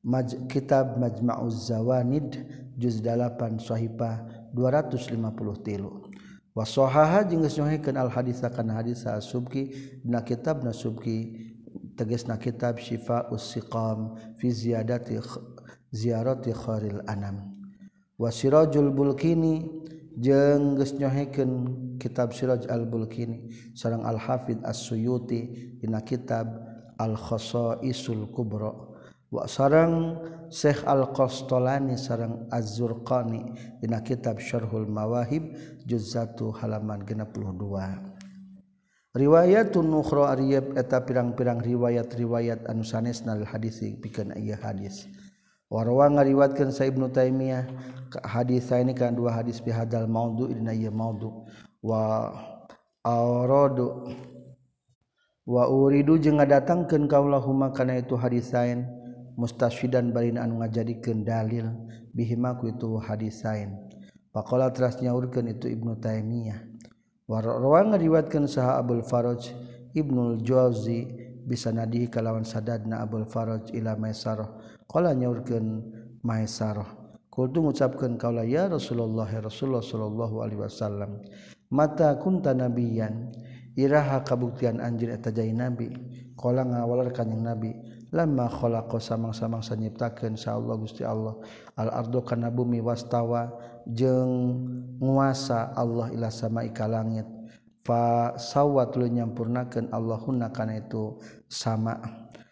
Maj, kitab Majma'uz Zawanid juz 8 sahifah 253 wasohaha jeung geus nyohikeun al hadis kana hadis subki dina kitab Nasubki subki teges na kitab Syifa Usiqam fi ziyadati ziyarati kharil anam. Wa sirajul bulkini jeung geus nyohekeun kitab Siraj al bulkini sareng al hafid as-suyuti dina kitab al khasaisul kubra. Wa sareng Syekh al qastolani sareng az-zurqani dina kitab syarhul mawahib juz 1 halaman 62 riwayatun nukhra ariyab eta pirang-pirang riwayat-riwayat anu sanesna hadis pikeun ieu hadis. Warwa ngariwatkeun sa Ibnu Taimiyah hadis ini kan dua hadis bi hadal maudhu dina ieu maudhu wa aradu wa uridu jeung ngadatangkeun kaulahuma kana itu hadisain mustasyidan bari anu ngajadikeun dalil bihima ku itu hadisain faqala teras nyaurkeun itu Ibnu Taimiyah. warang riwatkan saha Abdul Faraj Ibnul Jauzi bisa nadi kalawan sadadna Abdul Faraj ila Maisarah. Qala nyaurkeun Maisarah. Kultu ngucapkeun kaula ya Rasulullah ya Rasulullah sallallahu alaihi wasallam mata kunta nabiyan iraha kabuktian anjir eta nabi. Qala ngawalar kanjing nabi lama kholako samang-samang sanyiptakeun sa Allah Gusti Allah. Al ardo kana bumi wastawa jeung nguasa Allah ila sama'i ka langit. Fa sawat lu nyampurnakeun Allahunna kana itu sama.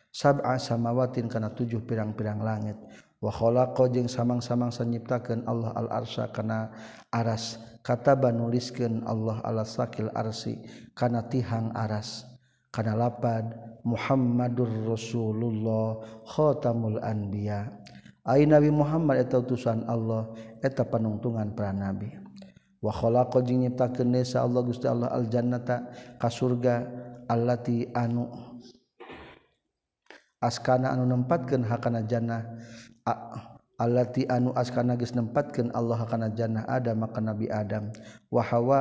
Sab'a samawatin kana tujuh pirang-pirang langit. Wa khalaqa jeung samang-samang sanyiptakeun Allah al arsya kana aras. Kataba nuliskeun Allah ala sakil arsi kana tihang aras. kana lapad Muhammadur Rasulullah khotamul anbiya. Ai nabi Muhammad eta utusan Allah eta panungtungan para nabi. Wa khalaqa jeung nyiptakeun nesa Allah Gusti Allah al jannata ka surga allati anu askana anu nempatkeun hakana jannah allati anu askana geus nempatkeun Allah kana jannah Adam maka Nabi Adam wa Hawa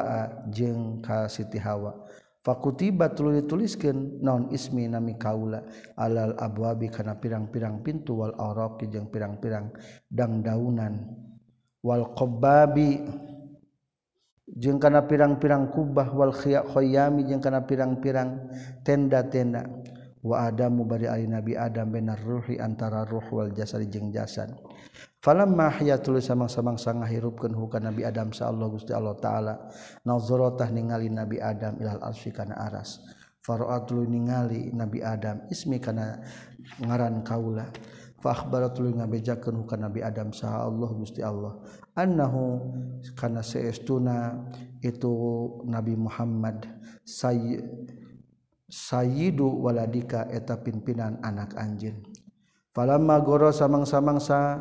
jeung ka Siti Hawa. fakultiba tulu dituliskan non ismi nami kaula? Alal abwabi kana pirang-pirang pintu wal auroki jeung pirang-pirang dangdaunan. Wal qobbabi jeung kana pirang-pirang kubah wal khayami jeung kana pirang-pirang tenda-tenda. Wa adamu bari ali nabi adam benar ruhi antara ruh wal jasad jeung jasad. falamma tulis samang-samang sanga hirupkeun hukana Nabi Adam sa Allah Gusti Allah taala. Nazaratah ningali Nabi Adam ilal arsy kana aras. Faraatlu ningali Nabi Adam ismi kana ngaran kaula. Fa akhbaratlu ngabejakeun hukana Nabi Adam sa Allah Gusti Allah. Annahu kana saestuna itu Nabi Muhammad say Sayyidu waladika eta pimpinan anak anjin. Falamma goro samang-samangsa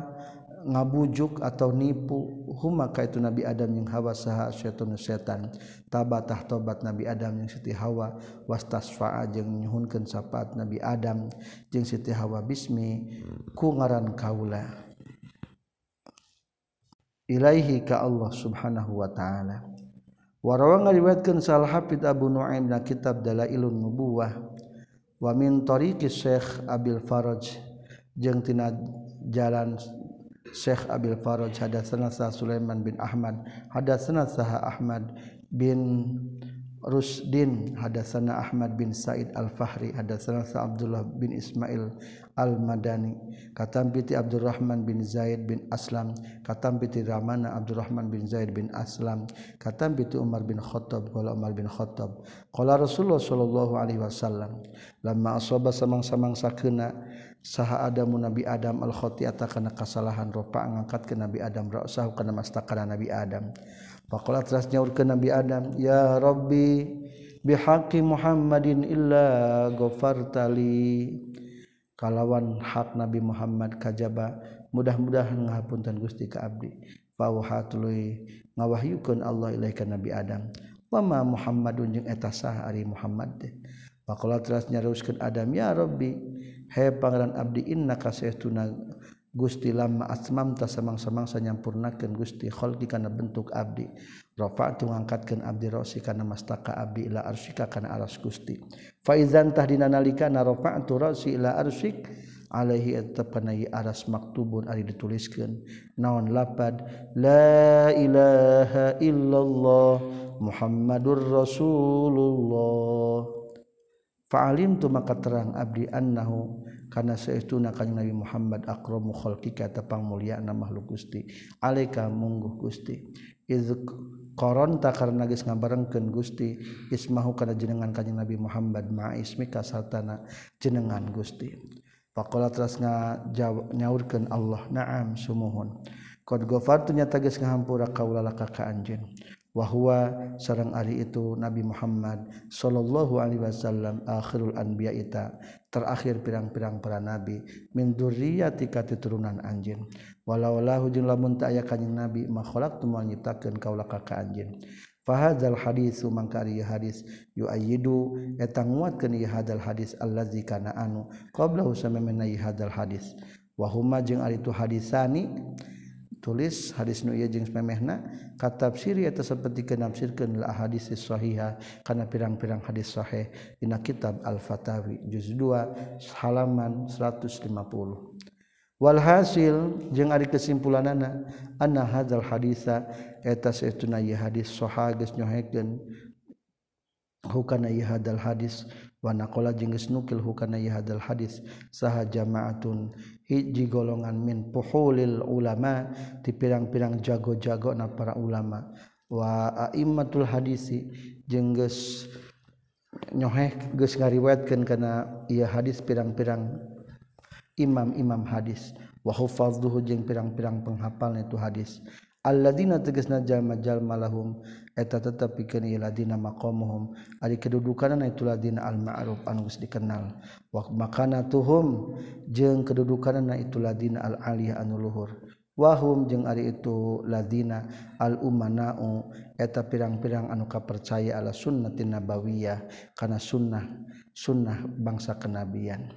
ngabujuk atau nipu humaka itu Nabi Adam yang hawa saha syaitan setan tabatah tobat Nabi Adam yang Siti Hawa wastasfa'a jeung nyuhunkeun sapaat Nabi Adam jeung Siti Hawa bismi ku ngaran kaula. Ilaihi ka Allah subhanahu wa ta'ala. Warawa ngariwayatkeun sal hafid Abu Nuaim na kitab Dalailun Nubuwah. Wa min tariqi Syekh Abil Faraj jeung tina jalan Syekh Abil Faraj hadatsana sah Sulaiman bin Ahmad hadatsana sah Ahmad bin Rusdin hadatsana Ahmad bin Said Al-Fahri hadatsana sah Abdullah bin Ismail Al-Madani katam piti Abdurrahman bin Zaid bin Aslam katam piti Ramana Abdurrahman bin Zaid bin Aslam katam piti Umar bin Khattab qala Umar bin Khattab. Qala Rasulullah sallallahu alaihi wasallam lamma asaba samang-samang sakena saha Adamu Nabi Adam al-khotiata kana kasalahan ropa ngangkat ke Nabi Adam ra'sahu kana mastakana Nabi Adam. Faqala teras nyaur ke Nabi Adam ya Rabbi bihaqi Muhammadin illa ghafartali kalawan hak Nabi Muhammad kajaba mudah-mudahan ngahapunten Gusti ka abdi. Fauha tuluy ngawahyukeun Allah ilaika Nabi Adam. Wa ma Muhammadun jeung eta sah ari Muhammad teh. Faqala teras nyaurkeun Adam ya Rabbi he pangeran abdi inna kasaytuna Gusti lama asmam ta samang-samangsa nyampurnakeun Gusti khalqi kana bentuk abdi. Rafa'tu ngangkatkeun abdi rosi kana mastaka abdi ila arsyika kana aras Gusti. Fa idzan tahdina nalikana rafa'tu rosi ila arsyik alaihi atapanai aras maktubun ari dituliskeun. Naon lapad? La ilaha illallah muhammadur rasulullah. Fa'alim tu maka terang abdi annahu karena seestuna kanjeng Nabi Muhammad akramu khalqika tepang mulia na makhluk Gusti. Alaika mungguh Gusti. Iz ta karena geus ngabarengkeun Gusti ismahu kana jenengan kanjeng Nabi Muhammad ma ismika sartana jenengan Gusti. Faqala teras nyaurkeun Allah na'am sumuhun. Qad ghafartu nyata geus ngahampura kaula laka ka anjeun. wahwa sarang Ari itu Nabi Muhammad Shallallahu Alaihi Wasallam akhirul anbiya ita terakhir pirang-pirang para nabi min durriyatika turunan anjin. Walaulahu jeung lamun teu aya kanjing nabi makhluk teu nyiptakeun kaula ka anjin. Fahadzal haditsu mangka ieu hadis yuayyidu eta nguatkeun ieu hadzal hadis allazi kana anu qablahu samemena ieu hadis. Wa huma jeung ari tu hadisani tulis hadis nu ieu jeung memehna katafsiri eta seperti kenafsirkeun la hadis sahihah kana pirang-pirang hadis sahih dina kitab Al-Fatawi juz 2 halaman 150 wal hasil jeung ari kesimpulanana anna hadzal hadisa eta saestuna ieu hadis sahih geus nyohekeun hukana ieu hadal hadis wa naqala jeung geus nukil hukana ieu hadal hadis saha jama'atun hiji golongan min puhulil ulama di pirang-pirang jago-jago na para ulama. Wa aimmatul hadisi jeung geus nyoheh geus ngariwayatkeun kana ieu hadis pirang-pirang imam-imam hadis. Wa hufadzuhu jeung pirang-pirang penghafalna itu hadis. Alladzina tegasna jalma-jalma lahum eta tetap pikeun ieu ladina maqamuhum ari kedudukanna itu ladina al ma'ruf anu geus dikenal. Wa makanatuhum jeung kedudukanna itu ladina al aliyah anu luhur. Wahum jeung ari itu ladina al umana'u eta pirang-pirang anu kapercaya ala sunnatin nabawiyah kana sunnah sunnah bangsa kenabian.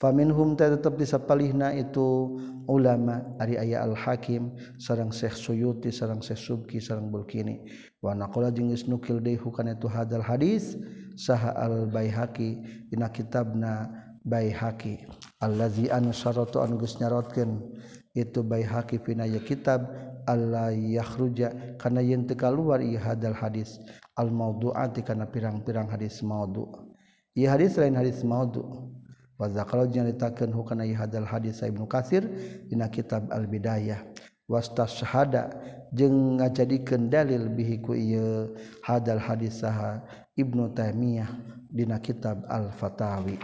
faminhum tetap disapalihna itu ulama ari aya al hakim sarang syekh suyuti sarang syekh subki sarang bulkini. Wa naqala jeung geus nukil deui hukana itu hadal hadis saha al baihaqi dina kitabna baihaqi. Allazi anu syaratu anu geus nyarotkeun itu baihaqi pina ye kitab alla yakhruja kana yen teu kaluar ieu hadal hadis. Al maudhu'ati kana pirang-pirang hadis maudhu' ieu hadis lain hadis maudhu' kalaunyaritakan hadal hadits Ibnu Katsir dina kitab al-bidayah wasta syahada jeung ngajadikeun dalil bihi ku ieu hadal hadis saha Ibnu Taimiyah dina kitab al-Fatawi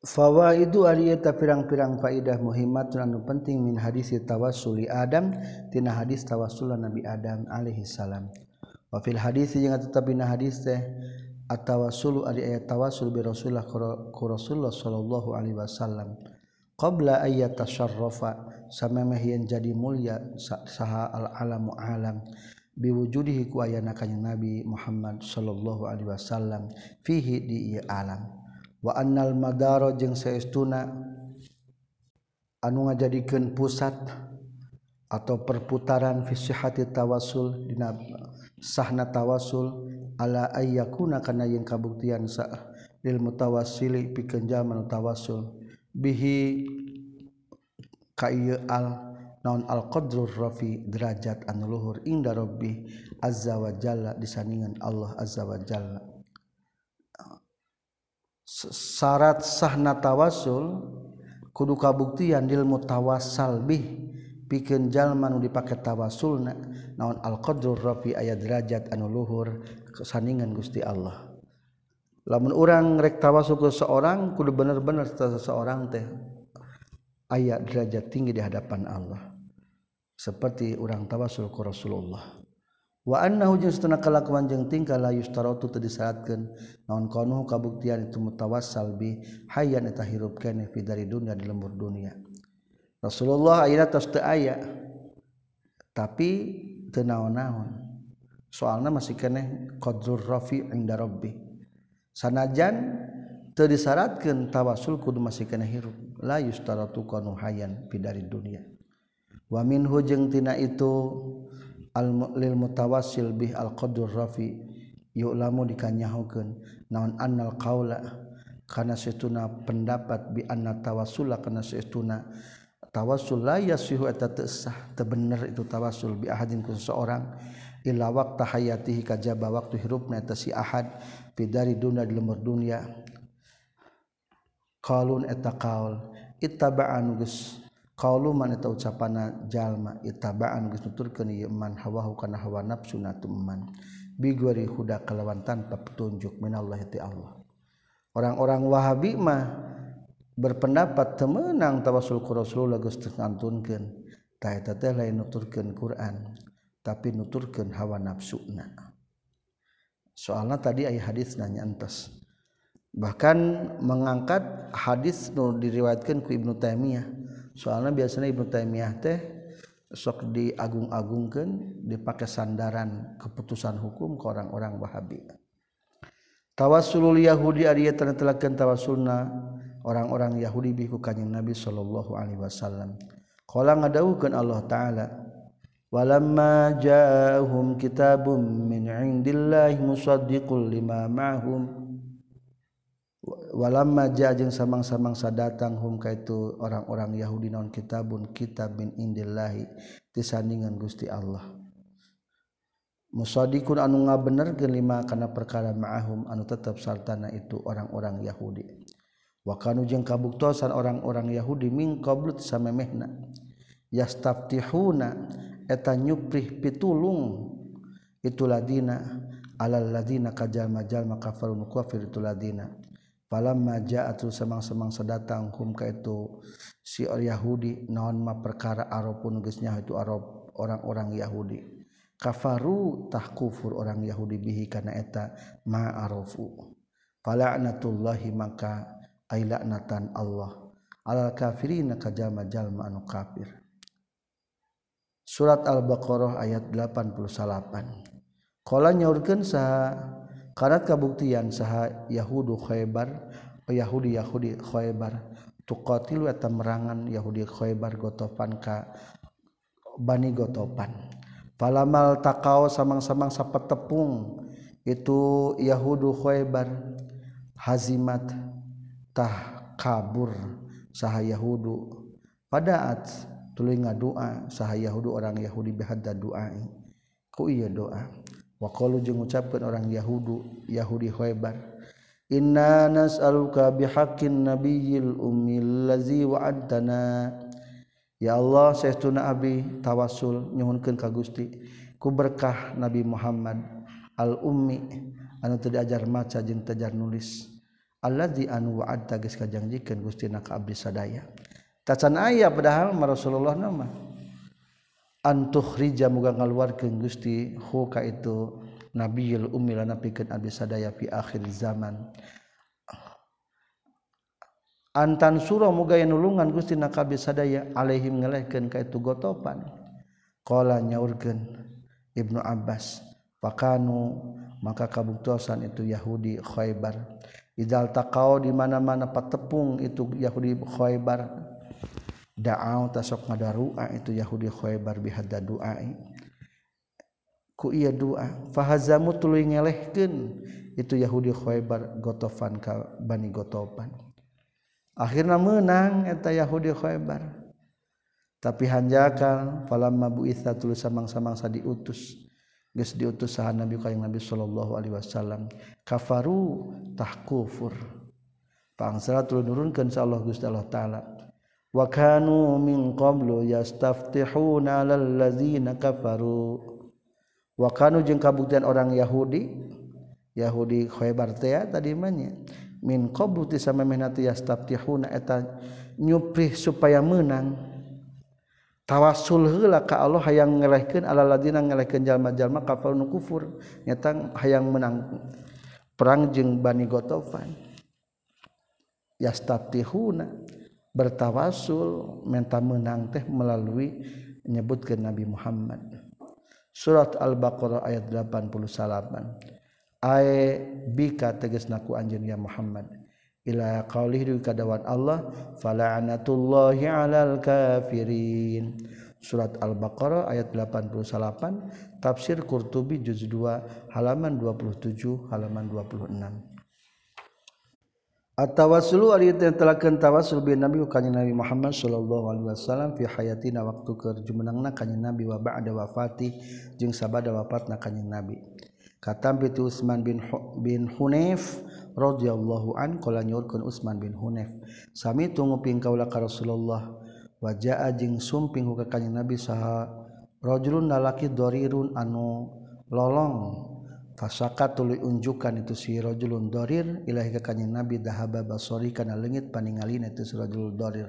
Fawaidu aliyata pirang-pirang faidah muhimat anu penting min hadis tawassuli Adam tina hadis tawassul Nabi Adam alaihi salam. Wa fil hadis jeung tetep dina hadis teh atawasulu ari aya eh, tawasul bi rasulillah ku rasulullah sallallahu alaihi wasallam. Qabla ayat tasharrafa samemeh yen jadi mulia saha al alamu alam biwujudihi ku ayana kanya nabi Muhammad sallallahu alaihi wasallam fihi di ieu alam. Wa annal madaro jeung saestuna anu ngajadikeun pusat atau perputaran fi sihhati tawassul dina sahna tawassul ala ayyakuna kana yang kabuktian sa lil mutawassili pikeun jalma tawassul bihi ka al naon al-qadrur rafi derajat anu luhur inda rabbi azza wa jalla disandingan Allah azza wa jalla. Syarat sahna tawasul kudu kabuktian ilmu tawassal bih pikeun jalma nu dipake tawasulna naon al-qadrur rafi aya derajat anu luhur kesandingan Gusti Allah. Lamun urang rek tawasul ke seorang kudu bener-bener seseorang teh aya derajat tinggi di hadapan Allah. Seperti urang tawasul ka Rasulullah. Wa annahu jeung satuna kalakuan jeung tingkah la yustaratu teu disyaratkeun naon kono kabuktian itu mutawassal bi hayyan eta hirup kana fi dari dunya di lembur dunia. Rasulullah ayeuna atas aya tapi teu naon-naon. Soalna masih keneh qadrur rafi inda robbi sanajan teu disyaratkeun kudu masih keneh hirup. La yustaratu kanu hayan pidari dunia wa minhu jeung tina itu al lil mutawassil bih al qadrur rafi yu'lamu dikanyahukeun. Naon annal qaula kana setuna pendapat bi anna tawassula kana setuna tawasul la yasihu eta teu sah teu bener itu tawasul bi ahadin ku seorang. Illa waqta hayatihi kajaba waktu hirupna eta si ahad pidari dunia di lemur dunia. Qalun eta qaul ittaba'an geus qaulu man eta ucapanna jalma ittaba'an geus nuturkeun ieu man hawahu kana hawa nafsu natumman bi gori huda kalawan tanpa petunjuk minallahi ti Allah. Orang-orang wahabi mah berpendapat temenang tawasul ku Rasulullah geus ngantunkeun. Ta eta teh lain nuturkeun Quran tapi nuturkeun hawa nafsuna. Soalnya tadi ayat hadis nanya entas bahkan mengangkat hadis nu diriwayatkan ku Ibnu Taimiyah. Soalnya biasanya Ibnu Taimiyah teh sok diagung-agungkan dipakai sandaran keputusan hukum ke orang-orang Wahabi. Tawasulul Yahudi Arya telah-telahkan tawasulna orang-orang Yahudi biku kanjing Nabi sallallahu alaihi wasallam. Qala ngadawuhkeun Allah taala walamma ja'ahum kitabum min indillahi musaddiqul lima ma'hum walamma ja'a jeung samang-samang sadatang hum kaitu orang-orang Yahudi non kitabun kitab min indillahi tisandingan Gusti Allah. Musaddiqun anu ngabenerkeun lima kana perkara ma'ahum anu tetap sartana itu orang-orang Yahudi. wakanu jeung kabuktosan orang-orang Yahudi ming qoblut samemehna. Yastaftihuna eta nyuprih pitulung. Itu ladina alal ladina kajalma-jalma kafaru nu kafir itu ladina falamma ja'atu semang-semangsa datang kum ka itu si Yahudi naon ma perkara arabun geus nyaho itu arab orang-orang Yahudi. Kafaru tah kufur orang Yahudi bihi kana eta ma arafu fala'natullahi maka ailaknatan Allah. Alal kafirina kajama jalma anu kafir. Surat al-baqarah ayat 88 qala nyaurkeun saha karat kabuktian saha yahudu khaybar yahudi yahudi khaybar tuqatilu eta merangan yahudi khaybar gotofan ka bani gotopan. Palamal takau samang-samang sapat tepung itu Yahudu khoebar hazimat tah kabur saha Yahudu. Padaat tuluy ngadua saha Yahudu orang Yahudi bihadda duai ku iya doa. Wa qalu jeung ngucapkeun orang Yahudu Yahudi Khaybar Inna nas'aluka bihaqqin nabiyil ummil ladzi wa'adtana. Ya Allah saestuna abi tawasul nyuhunkeun ka Gusti. Ku berkah Nabi Muhammad al ummi anu teu diajar maca jeung teu nulis. Alladzi anu wa'adta geus kajangjikeun Gusti na ka abdi sadaya tacan aya padahal Rasulullah nama antukhrija muga ngaluarkeun Gusti hu ka itu nabiyul ummi lana pikeun abdi sadaya fi akhir zaman Antan surah muga nulungan Gusti nakabi sadaya alaihim ngelehkeun ka itu gotopan. Qala nyaurkeun Ibnu Abbas, fakanu maka kabuktosan itu Yahudi Khaybar. Idal taqau di mana-mana patepung itu Yahudi Khaybar. Da'au tasok ngadarua itu Yahudi Khaybar bihadda du'ai. Ku iya doa, fahazamu tuluy ngelehkeun itu Yahudi Khaybar gotofan ka Bani Gotopan akhirnya menang eta Yahudi Khaybar tapi hanjakal falamma buitha tuluy samang-samangsa diutus geus diutus saha Nabi ka Nabi sallallahu alaihi wasallam. Kafaru tah kufur pangsara tuluy nurunkeun sa Allah Gusti Allah taala. Wa kanu min qablu yastaftihuna lal ladzina kafaru. Wa kanu jeung kabuktian orang Yahudi Yahudi Khaybar teh tadi mah min qablu ti samemehna ti yastaftihuna eta nyuprih supaya menang. tawasul heula ka Allah hayang ngelehkeun alaladzina ngelehkeun jalma-jalma kafir nu kufur. Nyata hayang menang perang jeung Bani Gotofan. Yastatihuna bertawasul minta menang teh melalui nyebutkeun Nabi Muhammad. Surat Al-Baqarah ayat 88 ay bika tegasna ku anjeun ya Muhammad. Ila qaulihi kadawan Allah fala'anatullahi 'alal kafirin surat al-baqarah ayat 88 tafsir Qurtubi juz 2 halaman 27 halaman 26 At-tawassul ari telakeun tawassul bi Nabi ka Nabi Muhammad sallallahu alaihi wasallam fi hayatina waktu keur jumenangna ka Nabi wa ba'da wafati jeung sabada wafatna ka Nabi. Katam bi Utsman bin bin Hunayf radhiyallahu an qala nyurkeun Utsman bin Hunayf. Sami tunguping kaula ka Rasulullah wa jaa jeung sumping ka kanjing Nabi saha rajulun lalaki dorirun anu lolong fasaka tuluy unjukan itu si rajulun dorir ilahi ka kanjing Nabi dahaba basori kana leungit paningalina itu si rajulun dorir.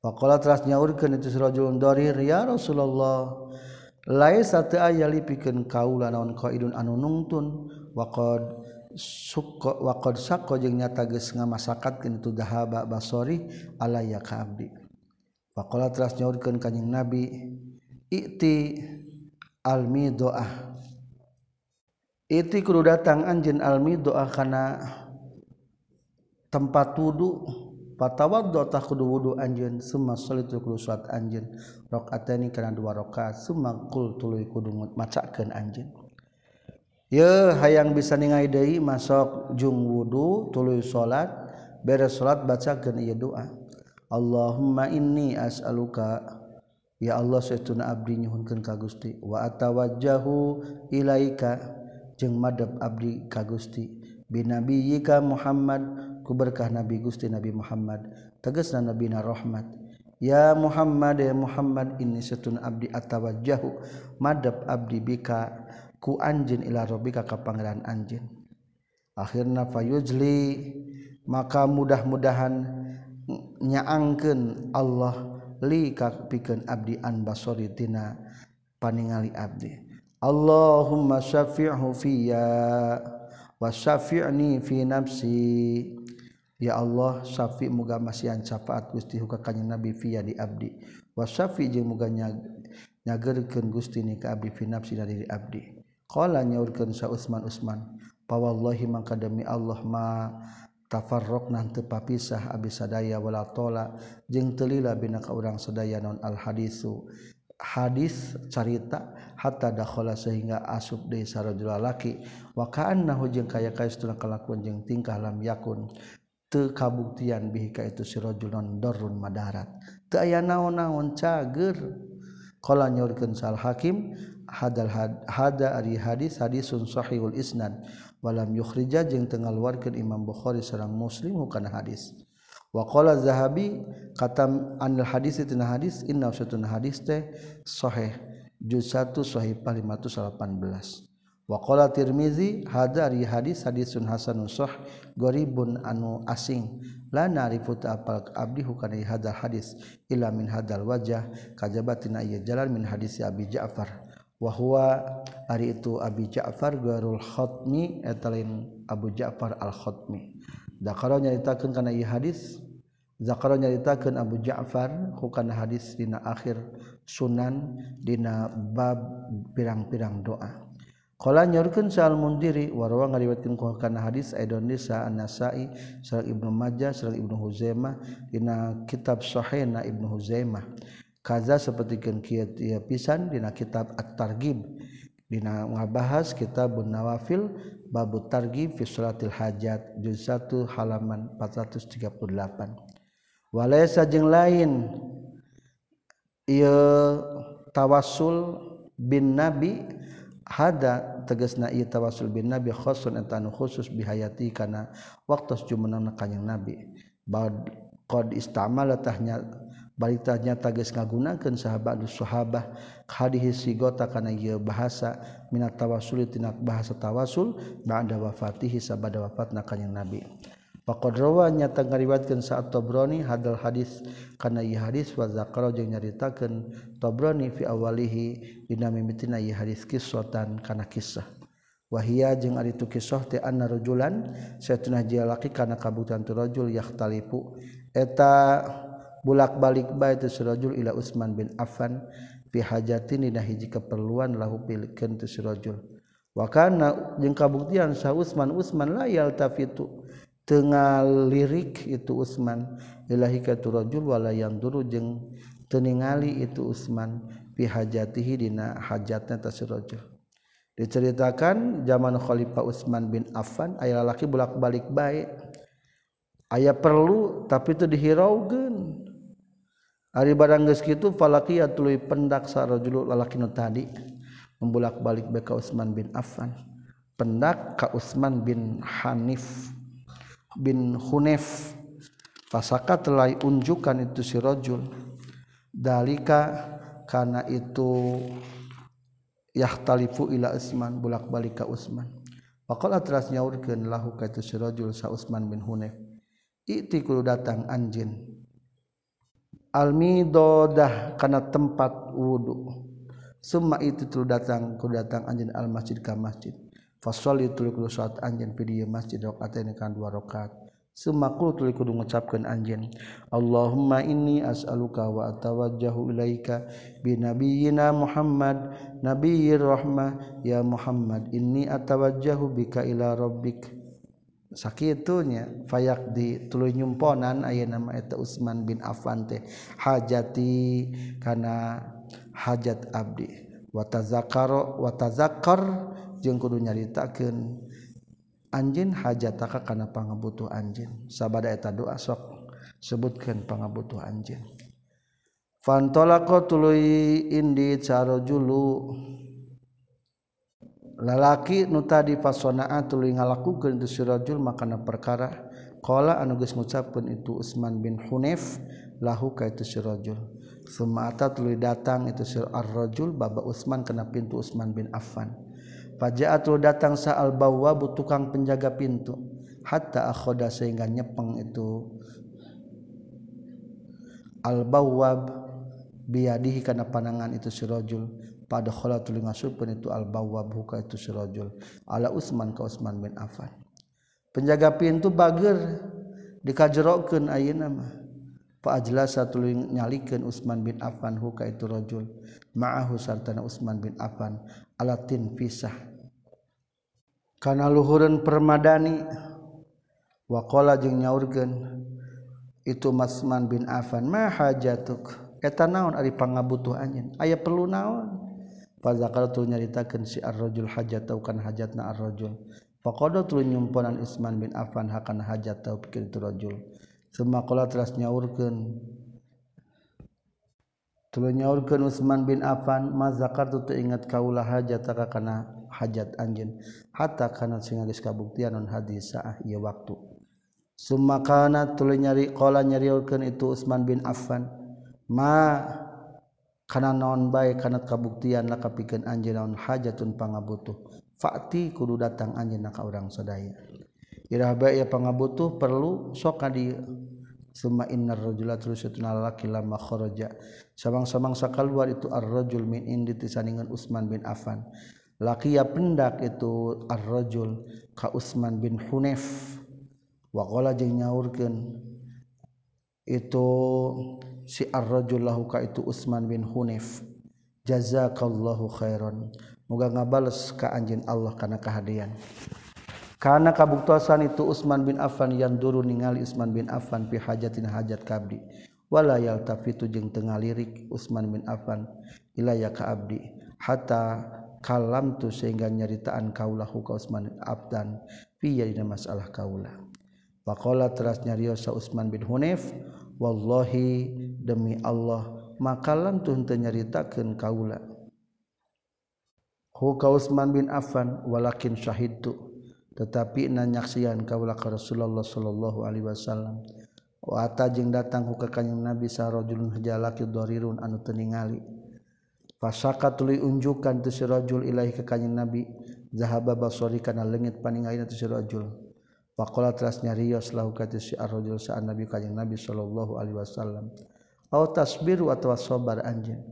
Waqala teras nyaurkeun itu si rajulun dorir ya Rasulullah laisa teu aya lipikeun kaula naon qaidun anu nungtun? Waqad suko wakod sako jeung nyata geus ngamasakatkeun itu dahaba basori alaya ka abdi. Faqala teras nyaurkeun ka nabi iti almi doa iti kudu datang anjeun almi doa kana tempat wudu. Patawaddo tak kudu wudu anjeun summa sholitu kudu salat anjeun. Rakaatani kana dua rakaat summa qul kudu macakeun anjeun. ye hayang bisa ningali deui masuk jung wudu tuluy salat beres salat bacakeun ieu doa. Allahumma inni as'aluka. Ya Allah saestuna abdi nyuhunkeun ka Gusti. Wa atawajjahu ilaika jeung madep abdi ka Gusti. Binabiyika Muhammad ku berkah nabi Gusti Nabi Muhammad. Tegasna nabina rahmat. Ya Muhammad ya Muhammad inni setun abdi atawajjahu madhep abdi bika. ku anjin ila rabbika ka pangeran anjin akhirna fayujli maka mudah-mudahan nyaangkeun Allah li ka pikeun abdi an basori tina paningali abdi. Allahumma syafi'hu fiyya wa syafi'ni fi nafsi. Ya Allah syafi' muga masihan syafaat Gusti ka kanjeng Nabi fiyya di abdi. Wa syafi' jeung muga nyagerkeun Gusti ni ka abdi fi nafsi dari abdi. Qala nyaurkeun sa Utsman Utsman, pawallahi mangka demi Allah ma tafarraqna teu papisah abi sadaya wala tola jeung teu lila bina ka urang sadaya non al hadisu. Hadis carita hatta dakhala sehingga asup deui sarajul laki wa ka'annahu jeung kaya kaistuna kalakuan jeung tingkah lam yakun teu kabuktian bihi ka itu sirajul non darrun madarat. Teu aya naon-naon cager. Qala nyaurkeun sal hakim hadal had, hada ari hadis hadisun sahihul isnad. Walam yukhrija jeung teu ngaluarkeun Imam Bukhari sareng Muslim hukana hadis. Wa qala Zahabi katam anil hadis tina hadis inna satun hadis teh sahih juz 1 sahih 518 wa qala Tirmizi hada ari hadis hadisun hasanun sah goribun anu asing. La na'rifu apal abdi hukana hadal hadis illa min hadal wajah kajabatina ieu jalan min hadis Abi Ja'far. wahwa ari itu Abi Ja'far Garul Khatmi etalin Abu Ja'far Al Khatmi Zakara nyaritakeun kana ieu hadis? Zakara nyaritakeun Abu Ja'far hukana hadis dina akhir sunan dina bab pirang-pirang doa. Qala nyorkeun Sa'al Mundiri warwa ngariwatkeun ku kana hadis Aidon Nisa An-Nasa'i sareng Ibnu Majah sareng Ibnu Huzaimah dina kitab Sahihna Ibnu Huzaimah. Kaza sapertikeun kieu tieu pisan dina kitab At-Targhib dina ngabahas kitabun Nawafil Babu Targhib fi Salatil Hajat juz 1 halaman 438. sajeng lain ia tawasul bin nabi ada teges na tawasul bin nabi khosun tan khusus bihayati karena waktu jumenangkannyang nabi bad istamaltahnya balitanya tages ngagunakan sahabat sahabat hadis sigota kana ieu bahasa minat tawasul tinak bahasa tawasul ba'da wafatihi sabada wafatna kanjeng nabi. Faqad rawa nyata ngariwatkeun sa'at Tabrani hadal hadis kana ieu hadis wa zakara jeung nyaritakeun Tabrani fi awalihi dina mimitina ieu hadis kisotan kana kisah wahia jeung ari tu kisah teh anna rajulan satuna jalaki kana kabutan tu rajul yahtalipu eta bulak-balik baik itu sirajul ila Utsman bin Affan fi hajatin dina hiji keperluan lahu pilikeun tu sirajul. Wa kana jeung kabuktian sa Utsman Utsman la yaltafitu tengah lirik itu Utsman ilahi ka tu rajul wala yang duru jeung teningali itu Utsman fi hajatihi dina hajatna ta sirajul. Diceritakan zaman Khalifah Utsman bin Affan aya lalaki bulak-balik baik aya perlu tapi itu dihiraukeun ari barang geus kitu falaqiya tuluy pendak sarajul lalaki nu tadi. Membulak-balik bae ka Utsman bin Affan. Pendak ka Utsman bin Hanif bin Hunef. Fasaka telah unjukan itu si rajul dalika karena itu yahtalifu ila Utsman bolak-balik ka Utsman faqala teras nyaurkeun lahu ka itu si rajul sa Utsman bin Hunayf iti kudu datang anjeun almidodah kana tempat wudu. Summa itu tulu datang kudu datang anjeun al masjid ka masjid. Fasholli tulu kudu salat anjeun fi masjid rakaat kan dua rakaat. Semakul tuli kudu ngucapkeun anjeun Allahumma inni as'aluka wa atawajjahu ilaika bi nabiyyina Muhammad nabiyyir rahmah ya Muhammad. Inni atawajjahu bika ila rabbik sakitunya fayak di tuluy nyumponan aya nama eta Utsman bin Affan teh hajati kana hajat abdi. Wa tazakaro wa tazakkar jeung kudu nyaritakeun anjeun hajataka kana pangabutuh anjeun. Sabada eta doa sok sebutkeun pangabutuh anjeun. Fantolako tuluy indi carojulu julu lalaki nu tadi fasonaa tuluy ngalakukeun tu sirajul makana perkara qala anu geus ngucapkeun itu Utsman bin Hunayf lahu ka itu sirajul. Summa ata tuluy datang itu sir ar-rajul baba Utsman kana pintu Utsman bin Affan. Fajaat datang sa al-bawwab tukang penjaga pintu. Hatta akhoda sehingga nyepeng itu al-bawwab biadihi kana panangan itu si rajul pada khala tuluy ngasupkeun itu al bawwab buka itu si rajul ala Utsman ka Utsman bin Affan. Penjaga pintu bageur dikajerokeun ayeuna mah. Fa ajlasa tuluy nyalikeun Utsman bin Affan huka itu rajul ma'ahu sartana Utsman bin Affan ala tin fisah. Kana luhureun permadani wa qala jeung nyaurkeun itu Masman bin Affan ma hajatuk? Eta naon ari pangabutuh anjeun? Aya perlu naon? fazakar tu nyaritakeun si ar-rajul hajat tau kan hajatna ar-rajul. Faqada tu nyumponan Isman bin Affan hakan hajat tau pikeun tu rajul. Summa qala teras nyaurkeun. Tuluy nyaurkeun Utsman bin Affan mazakar tu ingat kaulah hajat ka kana hajat anjeun. Hatta kana sing geus kabuktian non hadis saah ieu waktu. Summa kana tuluy nyari qala nyariurkeun itu Utsman bin Affan ma kana naon bae kana kabuktian la kapikeun anjeun naon hajatun pangabutuh. Fa'ti kudu datang anjeun ka urang sadaya. Irah bae pangabutuh perlu sok ka di summa innar rajula tulusatuna lalaki lama kharaja. Samang-samang sakaluar itu ar-rajul min indi tisaningan Utsman bin Affan. Laqiya pendak itu ar-rajul ka Utsman bin Hunayf. Wa qala jeung nyaurkeun itu si ar-rajul ka itu Utsman bin Hunef jazakallahu khairan. Moga ngabales ka anjeun Allah kana kahadian. Karena kabuktosan itu Utsman bin Affan yang duru ningali Utsman bin Affan fi hajatin hajat kabdi. Wala yaltafitu jeung teu ngalirik Utsman bin Affan ilaya ka abdi. Hatta kalam tu sehingga nyeritaan kaulah huka Utsman abdan fi dina masalah kaula. Faqala teras nyariosa Utsman bin Hunayf wallahi demi Allah maka lantuh teu nyaritakeun kaula Hu Kausman bin Affan walakin syahidtu tetapi nanyaksian kaula ka Rasulullah sallallahu alaihi wasallam wa atajing datang hu ka kanjing Nabi sarajulun hajalaki dharirun anu teu ningali Fasaka tuluy unjukkan tu si rajul ilahi ka kanjing Nabi zahaba basari kana leungit paningalina tu si rajul. Faqala teras nyarios lahu ka tu si ar-rajul sa'an Nabi kanjing Nabi sallallahu alaihi wasallam. au tasbir wa sabar anjeun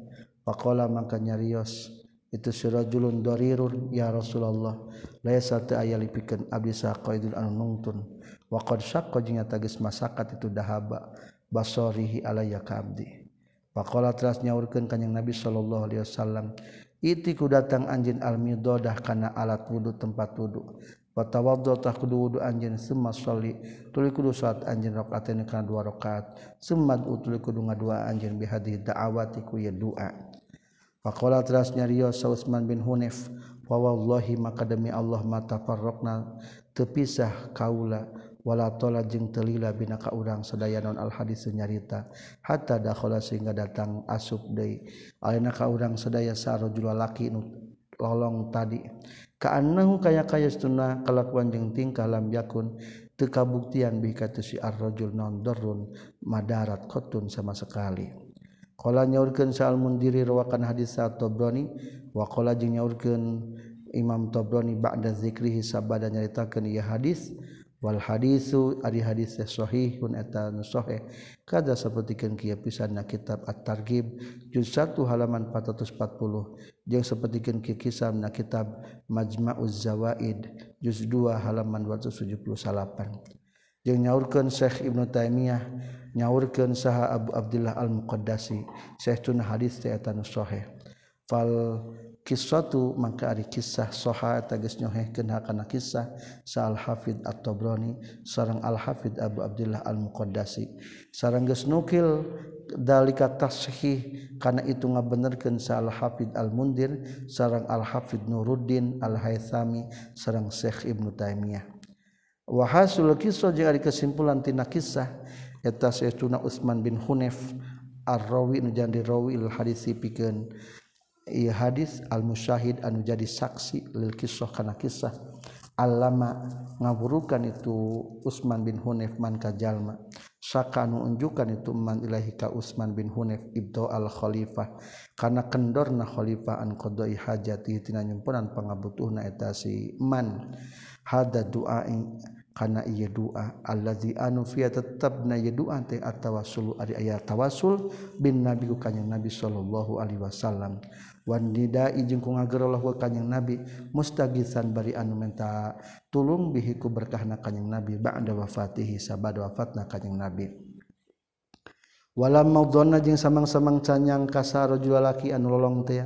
faqala mangka nyarios itu sirajulun darirun ya Rasulullah. Laisa ta aya lipikeun abdi saqaidul anungtun wa qad syaqqa jeung tagis masakat itu dahaba basarihi alayya ka abdi. Faqala teras nyaurkeun kanjing Nabi sallallahu alaihi wasallam itiku datang anjeun al kana alat wudu tempat wudu. Fatawaddo tah kudu wudu anjeun summa sholli tuluy kudu salat anjeun rakaatain kana dua rakaat summa tuluy kudu ngadua anjeun bi hadhihi da'awati ku ya doa faqala teras nyariyo Sausman bin Hunayf wa wallahi maka demi Allah ma tafarraqna teu pisah kaula wala tola jeung telila bina ka urang. Sadaya non al hadis nyarita hatta dakhala sehingga datang asub deui. Alina ka urang sadaya sarojul laki nu lolong tadi. kaanahu kaya kaya kayastuna kalakuan jeung tingkah lam yakun teu kabuktian bi kata si ar-rajul non darun madarat qatun sama sekali. Qala nyaurkeun sa'al mundiri rawakan hadis sa Tabrani wa qala jeung nyaurkeun Imam Tabrani ba'da zikrihi sabada nyaritakeun ieu hadis wal hadisu ari hadis sahihun eta nu sahih. Kada sapertikeun kieu pisan na kitab at-targhib juz 1 halaman 440 jeung sapertikeun kieu kisah na kitab majma'uz zawaid juz 2 halaman 278 jeung nyaurkeun Syekh Ibnu Taimiyah nyaurkeun saha Abu Abdullah Al-Muqaddasi Syekh tun hadis teh eta nu sahih. Fal kisatu maka ari kisah soha tegas nyohehkeun hakana kisah sa al hafid at-tabrani sareng al hafid Abu Abdullah al Muqaddasi sareng geus nukil dalika tashih kana itu ngabenerkeun sa al hafid al mundir sareng al hafid Nuruddin al Haitsami sareng Syekh Ibnu Taimiyah. Wa hasul kisah jeung ari kesimpulan tina kisah eta Sayyiduna Utsman bin Hunayf ar-rawi nu jandi rawi al hadis pikeun ia hadis al-musyahid anu jadi saksi lil kisah kana kisah. Alama ngaburukan itu Utsman bin Hunayf man ka jalma. Saka anu unjukan itu man ilahi ka Utsman bin Hunayf ibdo al khalifah kana kendorna khalifah an qadai hajati tina nyumpunan pangabutuhna eta si man. Hada doa kana ieu doa allazi anu fi tetapna ieu doa teh atawasul ari aya tawasul bin nabi kanjeng nabi sallallahu alaihi wasallam. Wanda ijeng ku ngagerlah kanyang nabi mustagisan bari anu menta tulung bihiku berkahna kanyang nabi ba'da wafatihi sabad wafatna kanyang nabi. Walam maudonna jeung samang-samang canyang kasar rajul laki anu lolong teh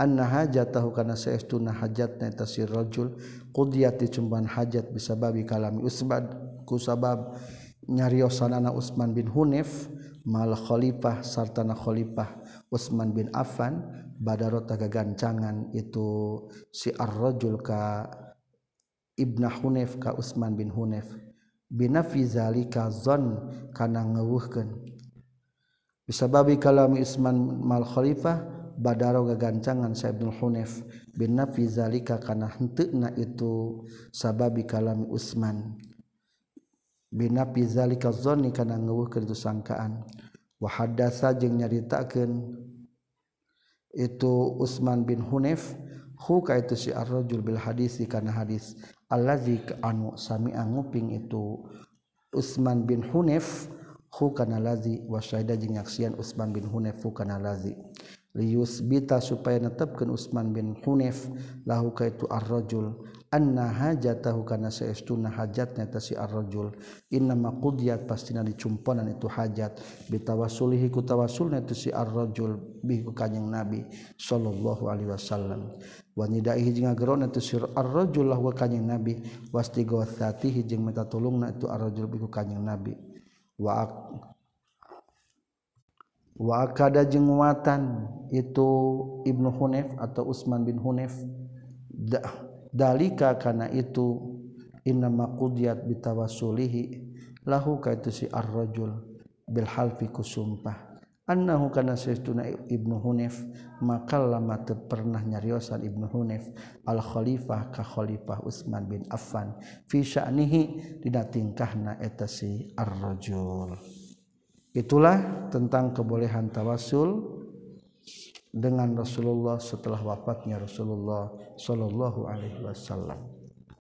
anna hajatahu kana saestuna hajatna eta si rajul qudiyat dicumban hajat bisababi kalami usbad ku sabab nyariosanana Utsman bin Hunif mal khalifah sartana khalifah. Utsman bin Affan badarota gagancangan itu si ar-rajul ka Ibnu Hunif ka Utsman bin Hunif binafi zalika zon kana ngeuweuhkeun bisa babi kalami Utsman mal khalifah badaro gagancangan Saibnul Hunif bin nafi zalika kana henteuna itu sababi kalami Utsman bin nafi zalika zanni kana ngeuweuhkeun itu sangkaan wahadasa jeung nyaritakeun itu Utsman bin Hunayf huka itu si ar-rajul bil hadis kana hadis. Allazi anu sami'a nguping itu Utsman bin Hunayf hukana lazi. Wa syaida jeung nyaksian Utsman bin Hunayf hukana lazi. Liusbita supaya netepkeun Utsman bin Hunayf lahu ka itu ar-rajul. Anna hajatahu kana saestuna hajatnya ta si ar-rajul. Inna ma qudiyat pastina dicumponan itu hajat. Bitawassulihi ku tawassulna itu si ar-rajul bi kanjing nabi sallallahu alaihi wasallam. Wa nidaihi jeung ngageron itu si ar-rajul lahu kanjing nabi. Wastighatsatihi jeung minta tulungna itu ar-rajul bi kanjing nabi. Wa wakada jengmuatan itu Ibnu Hunef atau Utsman bin Hunef dalika karena itu innamaqudiat bitawasulihi lahu ka itu si ar-rajul bil halfi kusumpah. Annahu kana sayyiduna Ibnu Hunef maka lama pernah nyariosan Ibnu Hunef al khalifah ka khalifah Utsman bin Affan fi sya'nihi dina tingkahna eta si ar-rajul. Itulah tentang kebolehan tawasul dengan Rasulullah setelah wafatnya Rasulullah Shallallahu Alaihi Wasallam.